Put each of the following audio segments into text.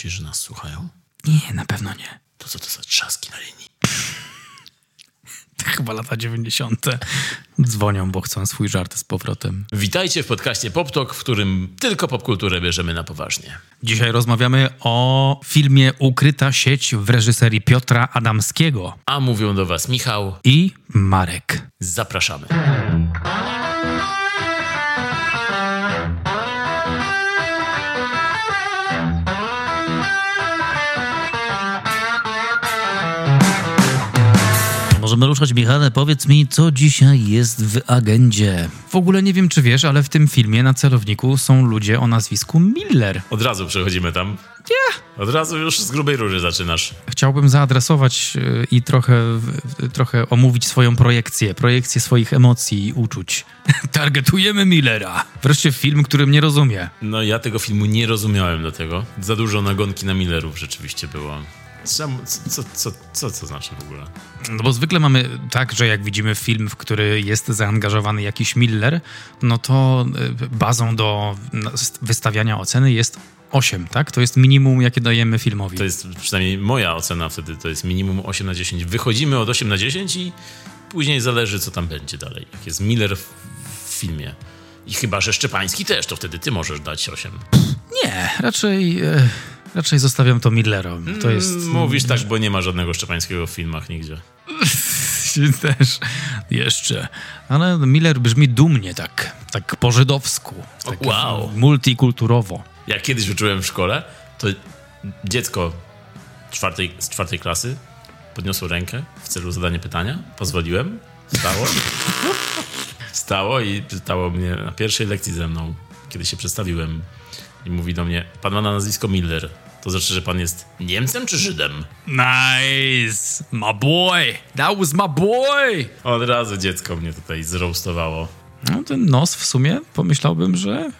Myślisz, że nas słuchają? Nie, na pewno nie. To co to za trzaski na linii? Chyba lata 90. Dzwonią, bo chcą swój żart z powrotem. Witajcie w podcaście PopTok, w którym tylko popkulturę bierzemy na poważnie. Dzisiaj rozmawiamy o filmie Ukryta sieć w reżyserii Piotra Adamskiego A mówią do was Michał. i Marek. Zapraszamy. Możemy ruszać, Michale. Powiedz mi, co dzisiaj jest w agendzie. W ogóle nie wiem, czy wiesz, ale w tym filmie na celowniku są ludzie o nazwisku Miller. Od razu przechodzimy tam. Nie. Od razu już z grubej róży zaczynasz. Chciałbym zaadresować y, i trochę, trochę omówić swoją projekcję, projekcję swoich emocji i uczuć. Targetujemy Millera. Wreszcie film, którym nie rozumie. No ja tego filmu nie rozumiałem do tego. Za dużo nagonki na Millerów rzeczywiście było. Co, co, co, co znaczy w ogóle? No bo zwykle mamy tak, że jak widzimy film, w który jest zaangażowany jakiś Miller, no to y, bazą do wystawiania oceny jest 8, tak? To jest minimum, jakie dajemy filmowi. To jest przynajmniej moja ocena wtedy, to jest minimum 8 na 10. Wychodzimy od 8 na 10 i później zależy, co tam będzie dalej. Jak jest Miller w, w filmie. I chyba, że Szczepański też, to wtedy ty możesz dać 8. Nie, raczej, e, raczej zostawiam to Millerom. To jest... Mm, Mówisz tak, bo nie ma żadnego Szczepańskiego w filmach nigdzie. też jeszcze. Ale Miller brzmi dumnie tak, tak po żydowsku. Tak wow. Multikulturowo. Jak kiedyś uczyłem w szkole, to dziecko czwartej, z czwartej klasy podniosło rękę w celu zadania pytania. Pozwoliłem. Stało. Stało i pytało mnie na pierwszej lekcji ze mną, kiedy się przedstawiłem. I mówi do mnie, pan ma na nazwisko Miller. To znaczy, że pan jest Niemcem czy Żydem? Nice! My boy! That was my boy! Od razu dziecko mnie tutaj zroastowało. No ten nos w sumie pomyślałbym, że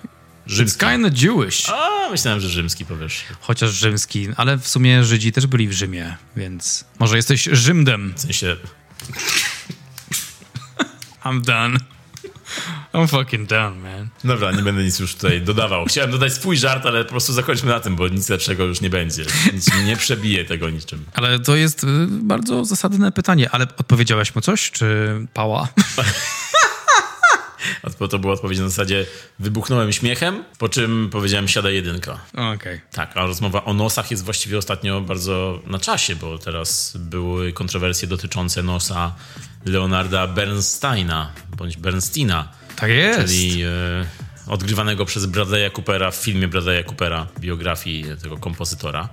Rzymski. it's kinda Jewish. A, myślałem, że rzymski powiesz. Chociaż rzymski, ale w sumie Żydzi też byli w Rzymie, więc może jesteś Rzymdem. W sensie, I'm done. I'm fucking done, man. Dobra, nie będę nic już tutaj dodawał. Chciałem dodać swój żart, ale po prostu zakończmy na tym, bo nic lepszego już nie będzie. Nic nie przebije tego niczym. Ale to jest y, bardzo zasadne pytanie, ale odpowiedziałeś mu coś, czy pała? To była odpowiedź na zasadzie wybuchnąłem śmiechem, po czym powiedziałem siada jedynka. Okej. Tak, a rozmowa o nosach jest właściwie ostatnio bardzo na czasie, bo teraz były kontrowersje dotyczące nosa Leonarda Bernsteina, bądź Bernsteina, Tak jest. czyli e, odgrywanego przez Bradley'a Coopera w filmie Bradley'a Coopera, biografii tego kompozytora,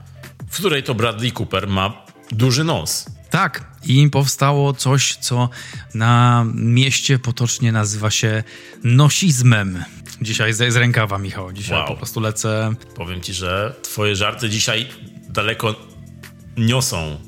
w której to Bradley Cooper ma duży nos. Tak, i powstało coś, co na mieście potocznie nazywa się nosizmem. Dzisiaj z, z rękawa, Michał. Dzisiaj Wow. po prostu lecę. Powiem ci, że twoje żarty dzisiaj daleko niosą.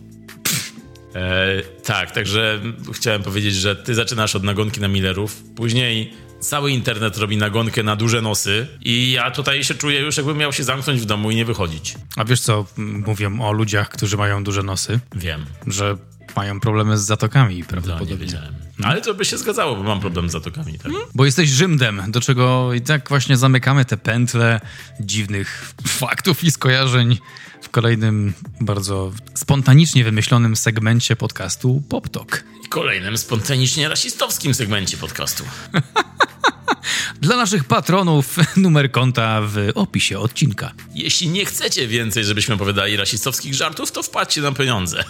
E, tak, także chciałem powiedzieć, że ty zaczynasz od nagonki na Millerów, później cały internet robi nagonkę na duże nosy i ja tutaj się czuję już jakbym miał się zamknąć w domu i nie wychodzić. A wiesz co mówią o ludziach, którzy mają duże nosy? Wiem, Że mają problemy z zatokami to nie prawdopodobnie. wiedziałem. Ale to by się zgadzało, bo mam problem z zatokami. Tak? Bo jesteś Rzymdem, do czego i tak właśnie zamykamy te pętle dziwnych faktów i skojarzeń w kolejnym bardzo spontanicznie wymyślonym segmencie podcastu PopTok. I kolejnym spontanicznie rasistowskim segmencie podcastu. Dla naszych patronów numer konta w opisie odcinka. Jeśli nie chcecie więcej, żebyśmy opowiadali rasistowskich żartów, to wpadźcie na pieniądze.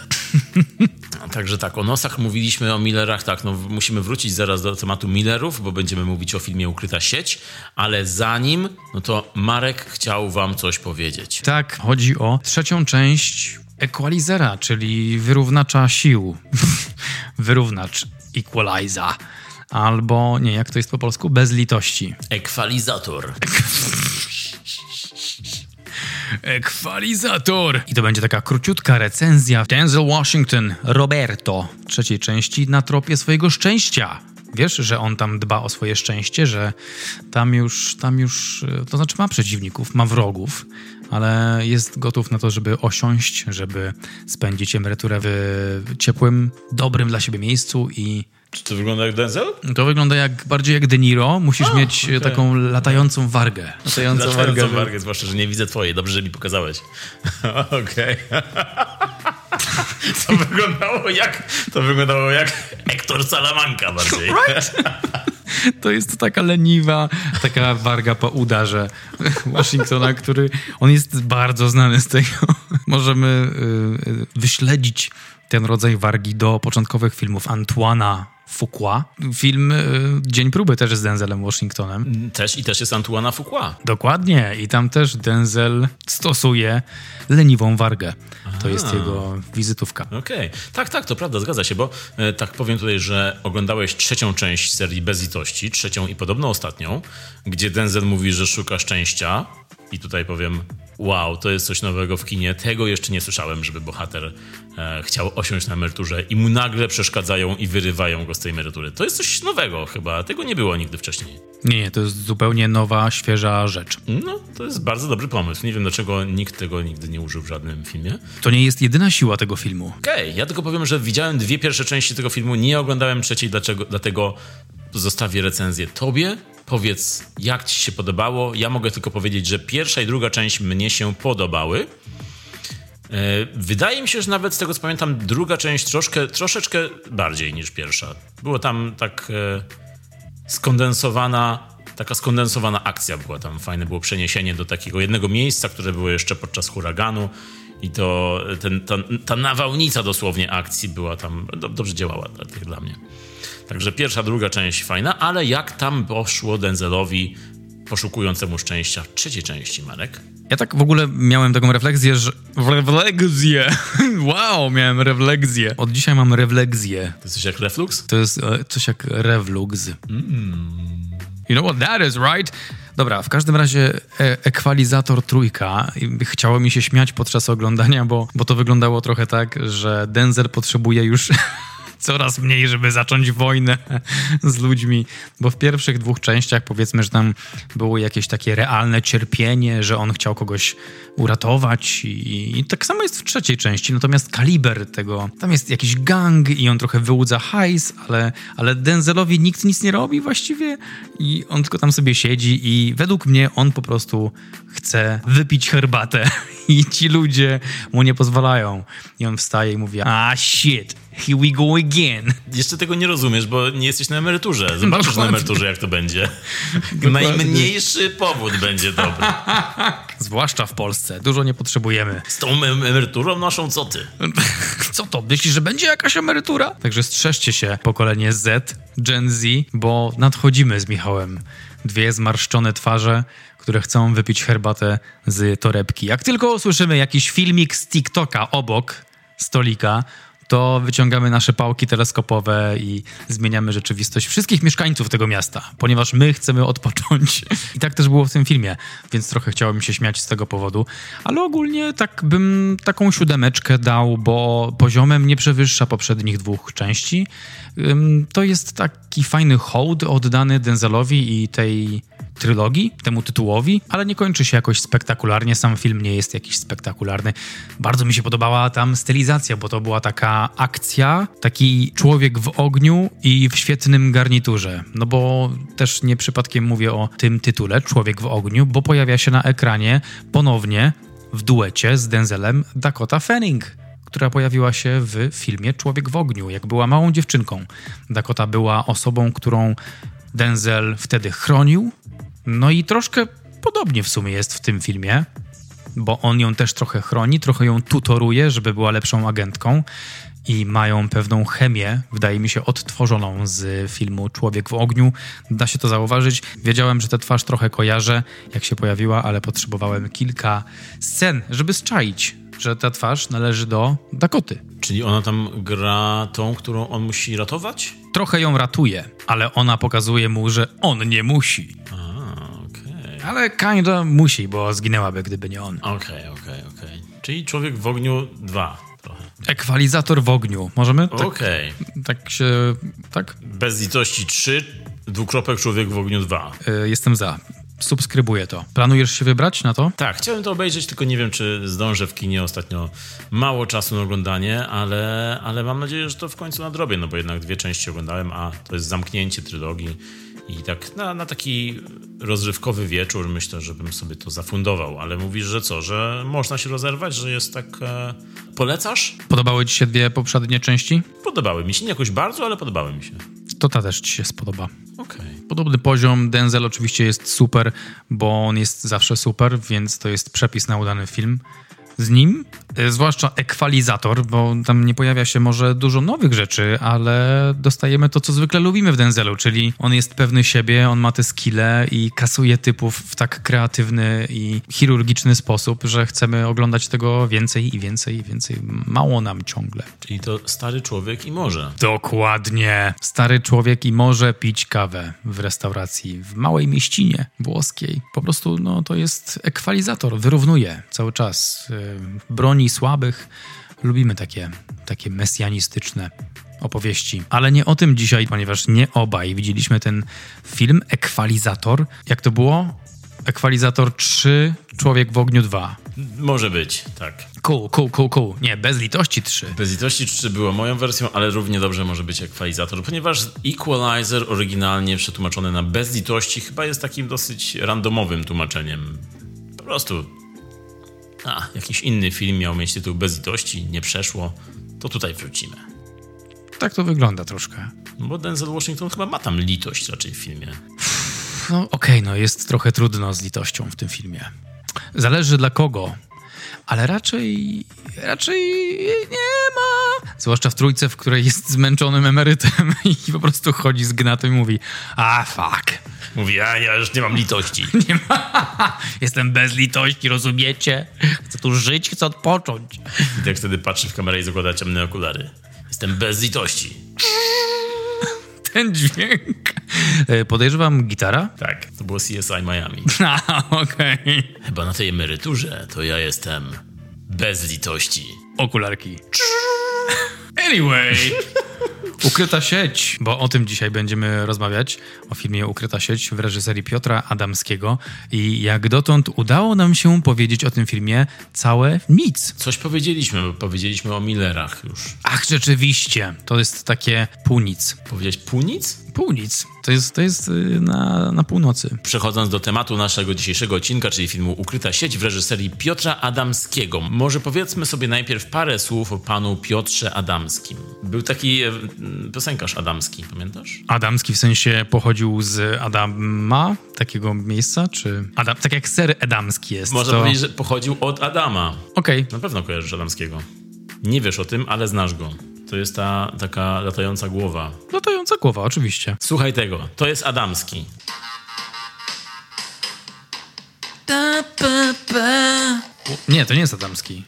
Także tak, o nosach mówiliśmy, o Millerach, tak, no musimy wrócić zaraz do tematu Millerów, bo będziemy mówić o filmie Ukryta sieć, ale zanim, no to Marek chciał wam coś powiedzieć. Tak, chodzi o trzecią część Equalizera, czyli wyrównacza sił. Wyrównacz equaliza. Albo, nie, jak to jest po polsku? Bez litości. Ekwalizator. Ekwalizator! I to będzie taka króciutka recenzja. Denzel Washington, Roberto, trzeciej części na tropie swojego szczęścia. Wiesz, że on tam dba o swoje szczęście, że tam już, tam już, e, to znaczy ma przeciwników, ma wrogów, ale jest gotów na to, żeby osiąść, żeby spędzić emeryturę w ciepłym, dobrym dla siebie miejscu i Czy to wygląda jak Denzel? To wygląda jak, bardziej jak De Niro. Musisz mieć e, taką latającą wargę. Latającą Latającą wargę. wargę, zwłaszcza, że nie widzę twojej. Dobrze, że mi pokazałeś. Okej. To wyglądało jak... To wyglądało jak Hector Salamanca bardziej. To jest taka leniwa, taka warga po udarze Washingtona, który on jest bardzo znany z tego. Możemy y, y, wyśledzić ten rodzaj wargi do początkowych filmów Antoana Fuqua. Film y, Dzień próby też z Denzelem Washingtonem. Też i też jest Antoana Fuqua. Dokładnie. I tam też Denzel stosuje leniwą wargę. To jest jego wizytówka. Okej. Tak, tak, to prawda, zgadza się, bo e, tak powiem tutaj, że oglądałeś trzecią część serii Bez litości, trzecią i podobno ostatnią, gdzie Denzel mówi, że szuka szczęścia i tutaj powiem, wow, to jest coś nowego w kinie, tego jeszcze nie słyszałem, żeby bohater chciał osiąść na emeryturze i mu nagle przeszkadzają i wyrywają go z tej emerytury. To jest coś nowego chyba, tego nie było nigdy wcześniej. Nie, nie, to jest zupełnie nowa, świeża rzecz. No, to jest bardzo dobry pomysł. Nie wiem, dlaczego nikt tego nigdy nie użył w żadnym filmie. To nie jest jedyna siła tego filmu. Okej, ja tylko powiem, że widziałem dwie pierwsze części tego filmu, nie oglądałem trzeciej, dlaczego, dlatego zostawię recenzję tobie. Powiedz, jak ci się podobało. Ja mogę tylko powiedzieć, że pierwsza i druga część mnie się podobały. E, Wydaje mi się, że nawet z tego co pamiętam, druga część troszkę, troszeczkę bardziej niż pierwsza. Było tam tak e, skondensowana, taka skondensowana akcja była tam. Fajne było przeniesienie do takiego jednego miejsca, które było jeszcze podczas huraganu. I to ten, ta, ta nawałnica dosłownie akcji była tam, do, dobrze działała dla, dla mnie. Także pierwsza, druga część fajna, ale jak tam poszło Denzelowi poszukującemu szczęścia w trzeciej części, Marek? Ja tak w ogóle miałem taką refleksję, że... Refleksję! Wow, miałem refleksję. Od dzisiaj mam refleksję. To jesteś jak Reflux? To jest e, coś jak rewlux. You know what that is, right? Dobra, w każdym razie e, ekwalizator trójka. Chciało mi się śmiać podczas oglądania, bo, bo to wyglądało trochę tak, że Denzel potrzebuje już coraz mniej, żeby zacząć wojnę z ludźmi. Bo w pierwszych dwóch częściach powiedzmy, że tam było jakieś takie realne cierpienie, że on chciał kogoś uratować i, i tak samo jest w trzeciej części. Natomiast kaliber tego, tam jest jakiś gang i on trochę wyłudza hajs, ale, ale Denzelowi nikt nic nie robi właściwie i on tylko tam sobie siedzi i według mnie on po prostu chce wypić herbatę i ci ludzie mu nie pozwalają. I on wstaje i mówi, ah shit, here we go again. Jeszcze tego nie rozumiesz, bo nie jesteś na emeryturze. Zobaczysz na Dokładnie. emeryturze, jak to będzie. Najmniejszy powód będzie dobry. Zwłaszcza w Polsce. Dużo nie potrzebujemy. Z tą em- emeryturą naszą co ty? Co to? Myślisz, że będzie jakaś emerytura? Także strzeżcie się, pokolenie Z, Gen Z, bo nadchodzimy z Michałem. Dwie zmarszczone twarze, które chcą wypić herbatę z torebki. Jak tylko usłyszymy jakiś filmik z TikToka obok stolika, to wyciągamy nasze pałki teleskopowe i zmieniamy rzeczywistość wszystkich mieszkańców tego miasta, ponieważ my chcemy odpocząć. I tak też było w tym filmie, więc trochę chciałem się śmiać z tego powodu, ale ogólnie tak bym taką siódemeczkę dał, bo poziomem nie przewyższa poprzednich dwóch części. To jest taki fajny hołd oddany Denzelowi i tej trylogii, temu tytułowi, ale nie kończy się jakoś spektakularnie. Sam film nie jest jakiś spektakularny. Bardzo mi się podobała tam stylizacja, bo to była taka akcja, taki człowiek w ogniu i w świetnym garniturze. No bo też nie przypadkiem mówię o tym tytule, Człowiek w ogniu, bo pojawia się na ekranie ponownie w duecie z Denzelem Dakota Fanning która pojawiła się w filmie Człowiek w ogniu, jak była małą dziewczynką. Dakota była osobą, którą Denzel wtedy chronił. No i troszkę podobnie w sumie jest w tym filmie, bo on ją też trochę chroni, trochę ją tutoruje, żeby była lepszą agentką. I mają pewną chemię, wydaje mi się, odtworzoną z filmu Człowiek w ogniu. Da się to zauważyć. Wiedziałem, że tę twarz trochę kojarzę, jak się pojawiła, ale potrzebowałem kilka scen, żeby zczaić, że ta twarz należy do Dakoty. Czyli ona tam gra tą, którą on musi ratować? Trochę ją ratuje, ale ona pokazuje mu, że on nie musi. A, okej. Ale kinda musi, bo zginęłaby, gdyby nie on. Okej, okej, okej. Czyli Człowiek w ogniu 2 trochę. Ekwalizator w ogniu. Możemy? Tak, Okej. tak się... Tak? Bez litości 3, dwukropek Człowiek w ogniu 2. Y, jestem za. subskrybuję to. Planujesz się wybrać na to? Tak, chciałem to obejrzeć, tylko nie wiem, czy zdążę w kinie. Ostatnio mało czasu na oglądanie, ale, ale mam nadzieję, że to w końcu nadrobię, no bo jednak dwie części oglądałem, a to jest zamknięcie trylogii. I tak na, na taki rozrywkowy wieczór myślę, żebym sobie to zafundował. Ale mówisz, że co, że można się rozerwać, że jest tak... E... Polecasz? Podobały ci się dwie poprzednie części? Podobały mi się. Nie jakoś bardzo, ale podobały mi się. To ta też ci się spodoba. Okej. Okay. Podobny poziom. Denzel oczywiście jest super, bo on jest zawsze super, więc to jest przepis na udany film z nim, e, zwłaszcza ekwalizator, bo tam nie pojawia się może dużo nowych rzeczy, ale dostajemy to, co zwykle lubimy w Denzelu, czyli on jest pewny siebie, on ma te skille i kasuje typów w tak kreatywny i chirurgiczny sposób, że chcemy oglądać tego więcej i więcej i więcej. Mało nam ciągle. Czyli to stary człowiek i może. Dokładnie. Stary człowiek i może pić kawę w restauracji w małej mieścinie włoskiej. Po prostu no, to jest ekwalizator, wyrównuje cały czas broni słabych. Lubimy takie, takie mesjanistyczne opowieści. Ale nie o tym dzisiaj, ponieważ nie obaj widzieliśmy ten film Ekwalizator. Jak to było? Ekwalizator 3, Człowiek w ogniu 2. Może być, tak. Cool, cool, cool, cool. Nie, Bez litości 3. Bez litości 3 było moją wersją, ale równie dobrze może być ekwalizator, ponieważ Equalizer oryginalnie przetłumaczony na Bez litości chyba jest takim dosyć randomowym tłumaczeniem. Po prostu a, jakiś inny film miał mieć tytuł Bezlitości, nie przeszło, to tutaj wrócimy. Tak to wygląda troszkę. No bo Denzel Washington chyba ma tam litość raczej w filmie. No okej, okay, no jest trochę trudno z litością w tym filmie. Zależy dla kogo, ale raczej, raczej nie ma. Zwłaszcza w trójce, w której jest zmęczonym emerytem i po prostu chodzi z gnatą i mówi, a fuck. Mówi, a ja już nie mam litości. Nie ma. Jestem bez litości, rozumiecie? Chcę tu żyć, chcę odpocząć. I tak wtedy patrzy w kamerę i zakłada ciemne okulary. Jestem bez litości. Ten dźwięk. E, podejrzewam gitara? Tak, to było CSI Miami. A, okej. Okay. Chyba na tej emeryturze to ja jestem bez litości. Okularki. Anyway. Ukryta sieć, bo o tym dzisiaj będziemy rozmawiać, o filmie Ukryta sieć w reżyserii Piotra Adamskiego i jak dotąd udało nam się powiedzieć o tym filmie całe nic. Coś powiedzieliśmy, bo powiedzieliśmy o Millerach już. Ach, rzeczywiście, to jest takie pół nic. Powiedziałeś pół nic? Pół nic. To jest, to jest y, na, na północy. Przechodząc do tematu naszego dzisiejszego odcinka, czyli filmu Ukryta sieć w reżyserii Piotra Adamskiego. Może powiedzmy sobie najpierw parę słów o panu Piotrze Adamskim. Był taki e, piosenkarz adamski, pamiętasz? Adamski w sensie pochodził z Adama, takiego miejsca, czy... Adam, tak jak ser Adamski jest. Można to... powiedzieć, że pochodził od Adama. Okej. Okay. Na pewno kojarzysz Adamskiego. Nie wiesz o tym, ale znasz go. To jest ta taka latająca głowa. Latająca głowa, oczywiście. Słuchaj tego, to jest Adamski. Nie, to nie jest Adamski.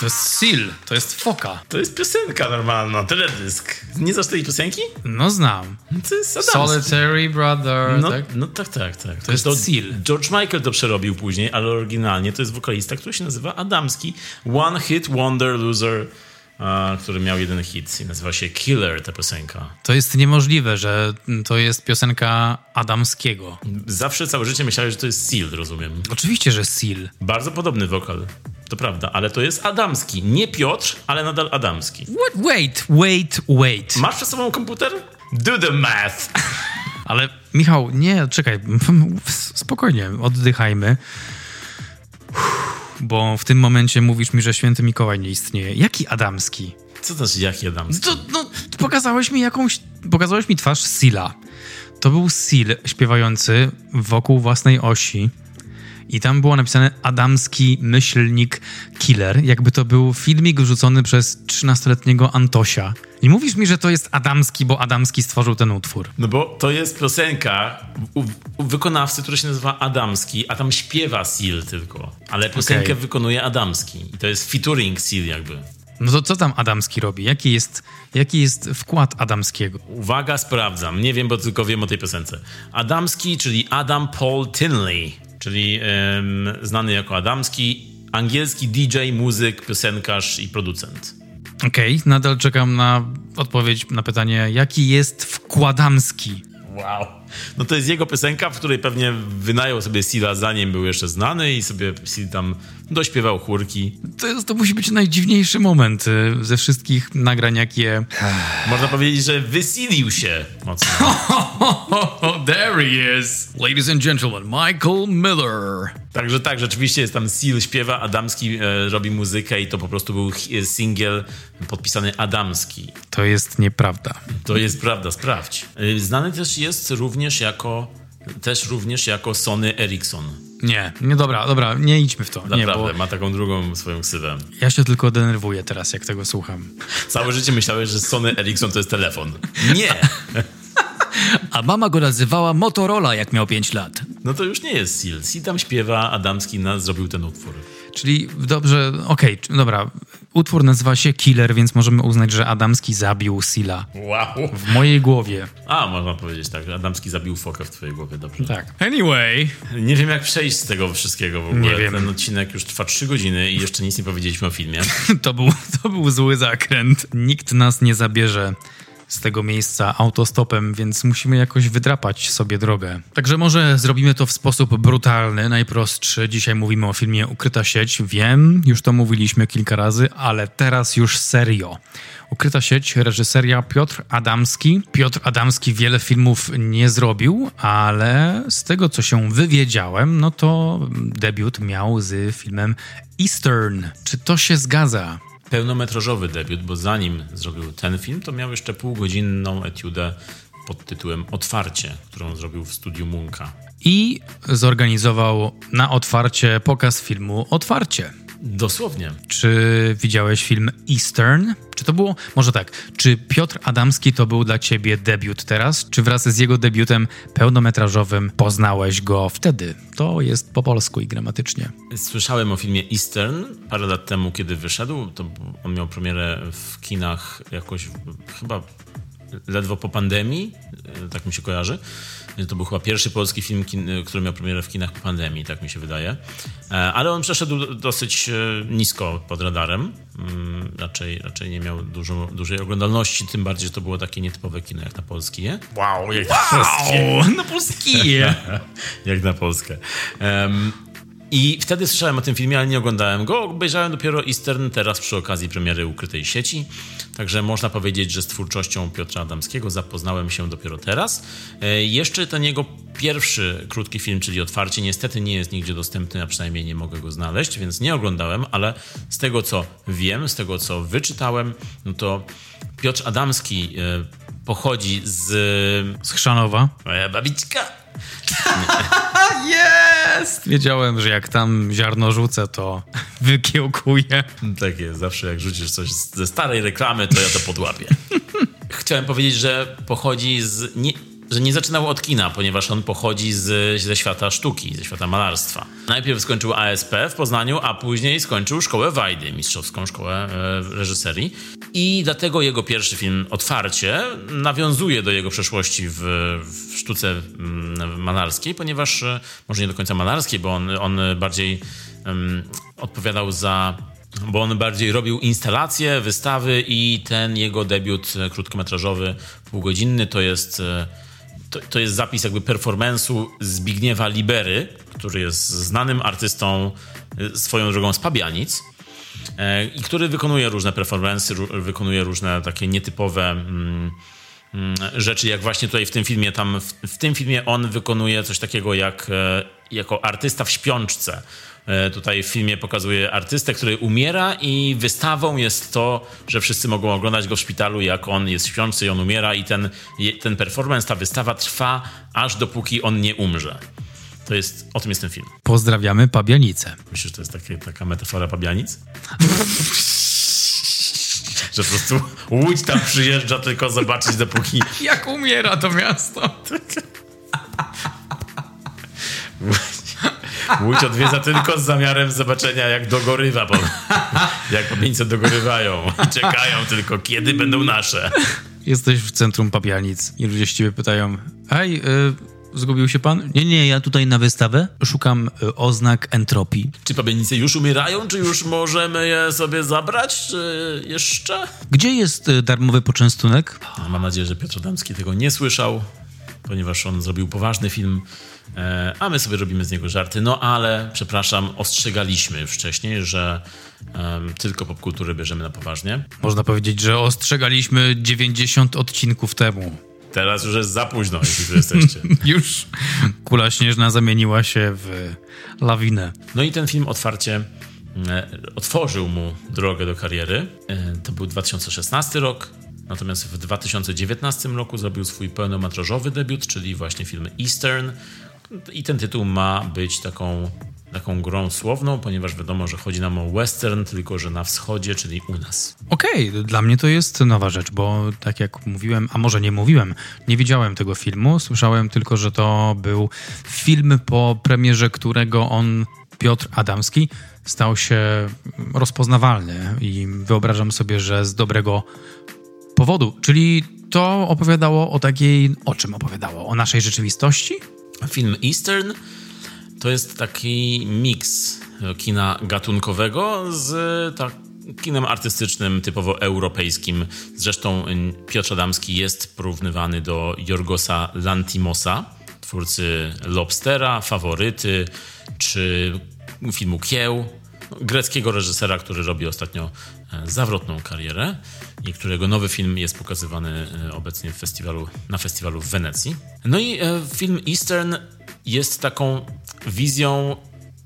To jest Seal, to jest Foka. To jest piosenka normalna, teledysk. Nie znasz tej piosenki? No znam. To jest Adamski. Solitary Brother, no, tak? No tak, tak, tak. To, to jest to, Seal. George Michael to przerobił później, ale oryginalnie to jest wokalista, który się nazywa Adamski. One Hit Wonder Loser który miał jeden hit i nazywa się Killer, ta piosenka. To jest niemożliwe, że to jest piosenka Adamskiego. Zawsze całe życie myślałem, że to jest Seal, rozumiem. Oczywiście, że Seal. Bardzo podobny wokal. To prawda, ale to jest Adamski. Nie Piotr, ale nadal Adamski. What? Wait, wait, wait. Masz przed sobą komputer? Do the math. Ale Michał, nie, czekaj, spokojnie, oddychajmy. Bo w tym momencie mówisz mi, że święty Mikołaj nie istnieje. Jaki Adamski? Co to znaczy jaki Adamski? To, no, pokazałeś mi jakąś... Pokazałeś mi twarz Sila. To był Sil śpiewający wokół własnej osi i tam było napisane Adamski myślnik killer, jakby to był filmik wrzucony przez 13-letniego Antosia. I mówisz mi, że to jest Adamski, bo Adamski stworzył ten utwór. No bo to jest piosenka u, u wykonawcy, który się nazywa Adamski, a tam śpiewa Seal tylko. Ale piosenkę okay. wykonuje Adamski. I to jest featuring Seal jakby. No to co tam Adamski robi? Jaki jest, jaki jest wkład Adamskiego? Uwaga, sprawdzam. Nie wiem, bo tylko wiem o tej piosence. Adamski, czyli Adam Paul Tinley czyli znany jako Adamski, angielski DJ, muzyk, piosenkarz i producent. Okej, okay, nadal czekam na odpowiedź na pytanie, jaki jest wkładamski? Wow. No to jest jego piosenka, w której pewnie wynajął sobie Sila zanim był jeszcze znany i sobie Sil tam dośpiewał chórki. To, to musi być najdziwniejszy moment y, ze wszystkich nagrań, jakie... Można powiedzieć, że wysilił się mocno. There he is! Ladies and gentlemen, Michael Miller. Także tak, rzeczywiście jest tam Seal śpiewa, Adamski e, robi muzykę i to po prostu był hi- singiel podpisany Adamski. To jest nieprawda. To jest prawda, sprawdź. E, Znany też jest również jako też również jako Sony Ericsson. Nie, nie, dobra, dobra, nie idźmy w to. Nie, Naprawdę, bo ma taką drugą swoją ksywę. ja się tylko denerwuję teraz, jak tego słucham. Całe życie myślałeś, że Sony Ericsson to jest telefon. Nie! A mama go nazywała Motorola, jak miał 5 lat. No to już nie jest Seal. Seal tam śpiewa, Adamski na, zrobił ten utwór. Czyli dobrze, okej, czy- dobra. Utwór nazywa się Killer, więc możemy uznać, że Adamski zabił Sila. Wow! W mojej głowie. A, można powiedzieć tak, że Adamski zabił fokę w twojej głowie, dobrze. Tak. Anyway. Nie wiem, jak przejść z tego wszystkiego w ogóle. Nie wiem. Ten odcinek już trwa 3 godziny i jeszcze nic nie powiedzieliśmy o filmie. To był, to był zły zakręt. Nikt nas nie zabierze z tego miejsca autostopem, więc musimy jakoś wydrapać sobie drogę. Także może zrobimy to w sposób brutalny, najprostszy. Dzisiaj mówimy o filmie Ukryta sieć. Wiem, już to mówiliśmy kilka razy, ale teraz już serio. Ukryta sieć, reżyseria Piotr Adamski. Piotr Adamski wiele filmów nie zrobił, ale z tego co się wywiedziałem, no to debiut miał z filmem Eastern. Czy to się zgadza? Pełnometrażowy debiut, bo zanim zrobił ten film, to miał jeszcze półgodzinną etiudę pod tytułem Otwarcie, którą zrobił w studiu Munka. I zorganizował na otwarcie pokaz filmu Otwarcie. Dosłownie. Czy widziałeś film Eastern? Czy to było, może tak, czy Piotr Adamski to był dla ciebie debiut teraz? Czy wraz z jego debiutem pełnometrażowym poznałeś go wtedy? To jest po polsku i gramatycznie. Słyszałem o filmie Eastern parę lat temu, kiedy wyszedł. To on miał premierę w kinach jakoś chyba ledwo po pandemii, e, tak mi się kojarzy. To był chyba pierwszy polski film, kin- który miał premierę w kinach po pandemii, tak mi się wydaje. E, Ale on przeszedł dosyć e, nisko pod radarem. Mm, Raczej, raczej nie miał dużo, dużej oglądalności, tym bardziej, że to było takie nietypowe kino jak na polskie. Wow, jak na polskie. no polskie! jak na Polskę. Em, I wtedy słyszałem o tym filmie, ale nie oglądałem go. Obejrzałem dopiero Eastern teraz przy okazji premiery Ukrytej Sieci. Także można powiedzieć, że z twórczością Piotra Adamskiego zapoznałem się dopiero teraz. E, jeszcze ten jego pierwszy krótki film, czyli Otwarcie, niestety nie jest nigdzie dostępny, a przynajmniej nie mogę go znaleźć, więc nie oglądałem, ale z tego co wiem, z tego co wyczytałem, no to Piotr Adamski e, pochodzi z... Z Chrzanowa. Moja babiczka Jest! Wiedziałem, że jak tam ziarno rzucę, to wykiełkuje. Tak jest, zawsze jak rzucisz coś ze starej reklamy, to ja to podłapię. Chciałem powiedzieć, że pochodzi z. Nie, że nie zaczynał od kina, ponieważ on pochodzi z, ze świata sztuki, ze świata malarstwa. Najpierw skończył ASP w Poznaniu, a później skończył szkołę Wajdy, mistrzowską szkołę e, reżyserii. I dlatego jego pierwszy film Otwarcie nawiązuje do jego przeszłości w, w sztuce mm, malarskiej, ponieważ e, może nie do końca malarskiej, bo on, on bardziej odpowiadał za bo on bardziej robił instalacje, wystawy i ten jego debiut krótkometrażowy, półgodzinny, to jest, e, to, to jest zapis jakby performance'u Zbigniewa Libery, który jest znanym artystą e, swoją drogą z Pabianic e, i który wykonuje różne performance, wykonuje różne takie nietypowe mm, mm, rzeczy, jak właśnie tutaj w tym filmie, tam w, w tym filmie on wykonuje coś takiego jak e, jako artysta w śpiączce. E, Tutaj w filmie pokazuje artystę, który umiera i wystawą jest to, że wszyscy mogą oglądać go w szpitalu, jak on jest śpiący i on umiera i ten, ten performance, ta wystawa trwa aż dopóki on nie umrze. To jest, o tym jest ten film. Pozdrawiamy Pabianice. Myślisz, że to jest takie, taka metafora pabianic? że po prostu łódź tam przyjeżdża tylko zobaczyć dopóki Jak umiera to miasto? Łódź odwiedza tylko z zamiarem zobaczenia, jak dogorywa, bo jak pamięci dogorywają i czekają tylko, kiedy będą nasze. Jesteś w centrum Pabianic i ludzie się ciebie pytają Hej, y, zgubił się pan? Nie, nie, ja tutaj na wystawę szukam y, oznak entropii. Czy pabianice już umierają, czy już możemy je sobie zabrać, czy jeszcze? Gdzie jest y, darmowy poczęstunek? Mam nadzieję, że Piotr Adamski tego nie słyszał. ponieważ on zrobił poważny film, a my sobie robimy z niego żarty. No ale, przepraszam, ostrzegaliśmy już wcześniej, że um, tylko popkultury bierzemy na poważnie. Można powiedzieć, że ostrzegaliśmy 90 odcinków temu. Teraz już jest za późno, jeśli tu jesteście. już kula śnieżna zamieniła się w lawinę. No i ten film otwarcie e, otworzył mu drogę do kariery. E, to był 2016 rok. Natomiast w 2019 roku zrobił swój pełnometrażowy debiut, czyli właśnie film Eastern. I ten tytuł ma być taką, taką grą słowną, ponieważ wiadomo, że chodzi nam o western, tylko że na wschodzie, czyli u nas. Okej, okay, dla mnie to jest nowa rzecz, bo tak jak mówiłem, a może nie mówiłem, nie widziałem tego filmu, słyszałem tylko, że to był film po premierze, którego on, Piotr Adamski, stał się rozpoznawalny i wyobrażam sobie, że z dobrego powodu. Czyli to opowiadało o takiej. O czym opowiadało? O naszej rzeczywistości? Film Eastern to jest taki miks kina gatunkowego z tak, kinem artystycznym typowo europejskim. Zresztą Piotr Adamski jest porównywany do Jorgosa Lantimosa, twórcy Lobstera, Faworyty czy filmu Kieł greckiego reżysera, który robi ostatnio e, zawrotną karierę i którego nowy film jest pokazywany e, obecnie festiwalu, na festiwalu w Wenecji. No i e, film Eastern jest taką wizją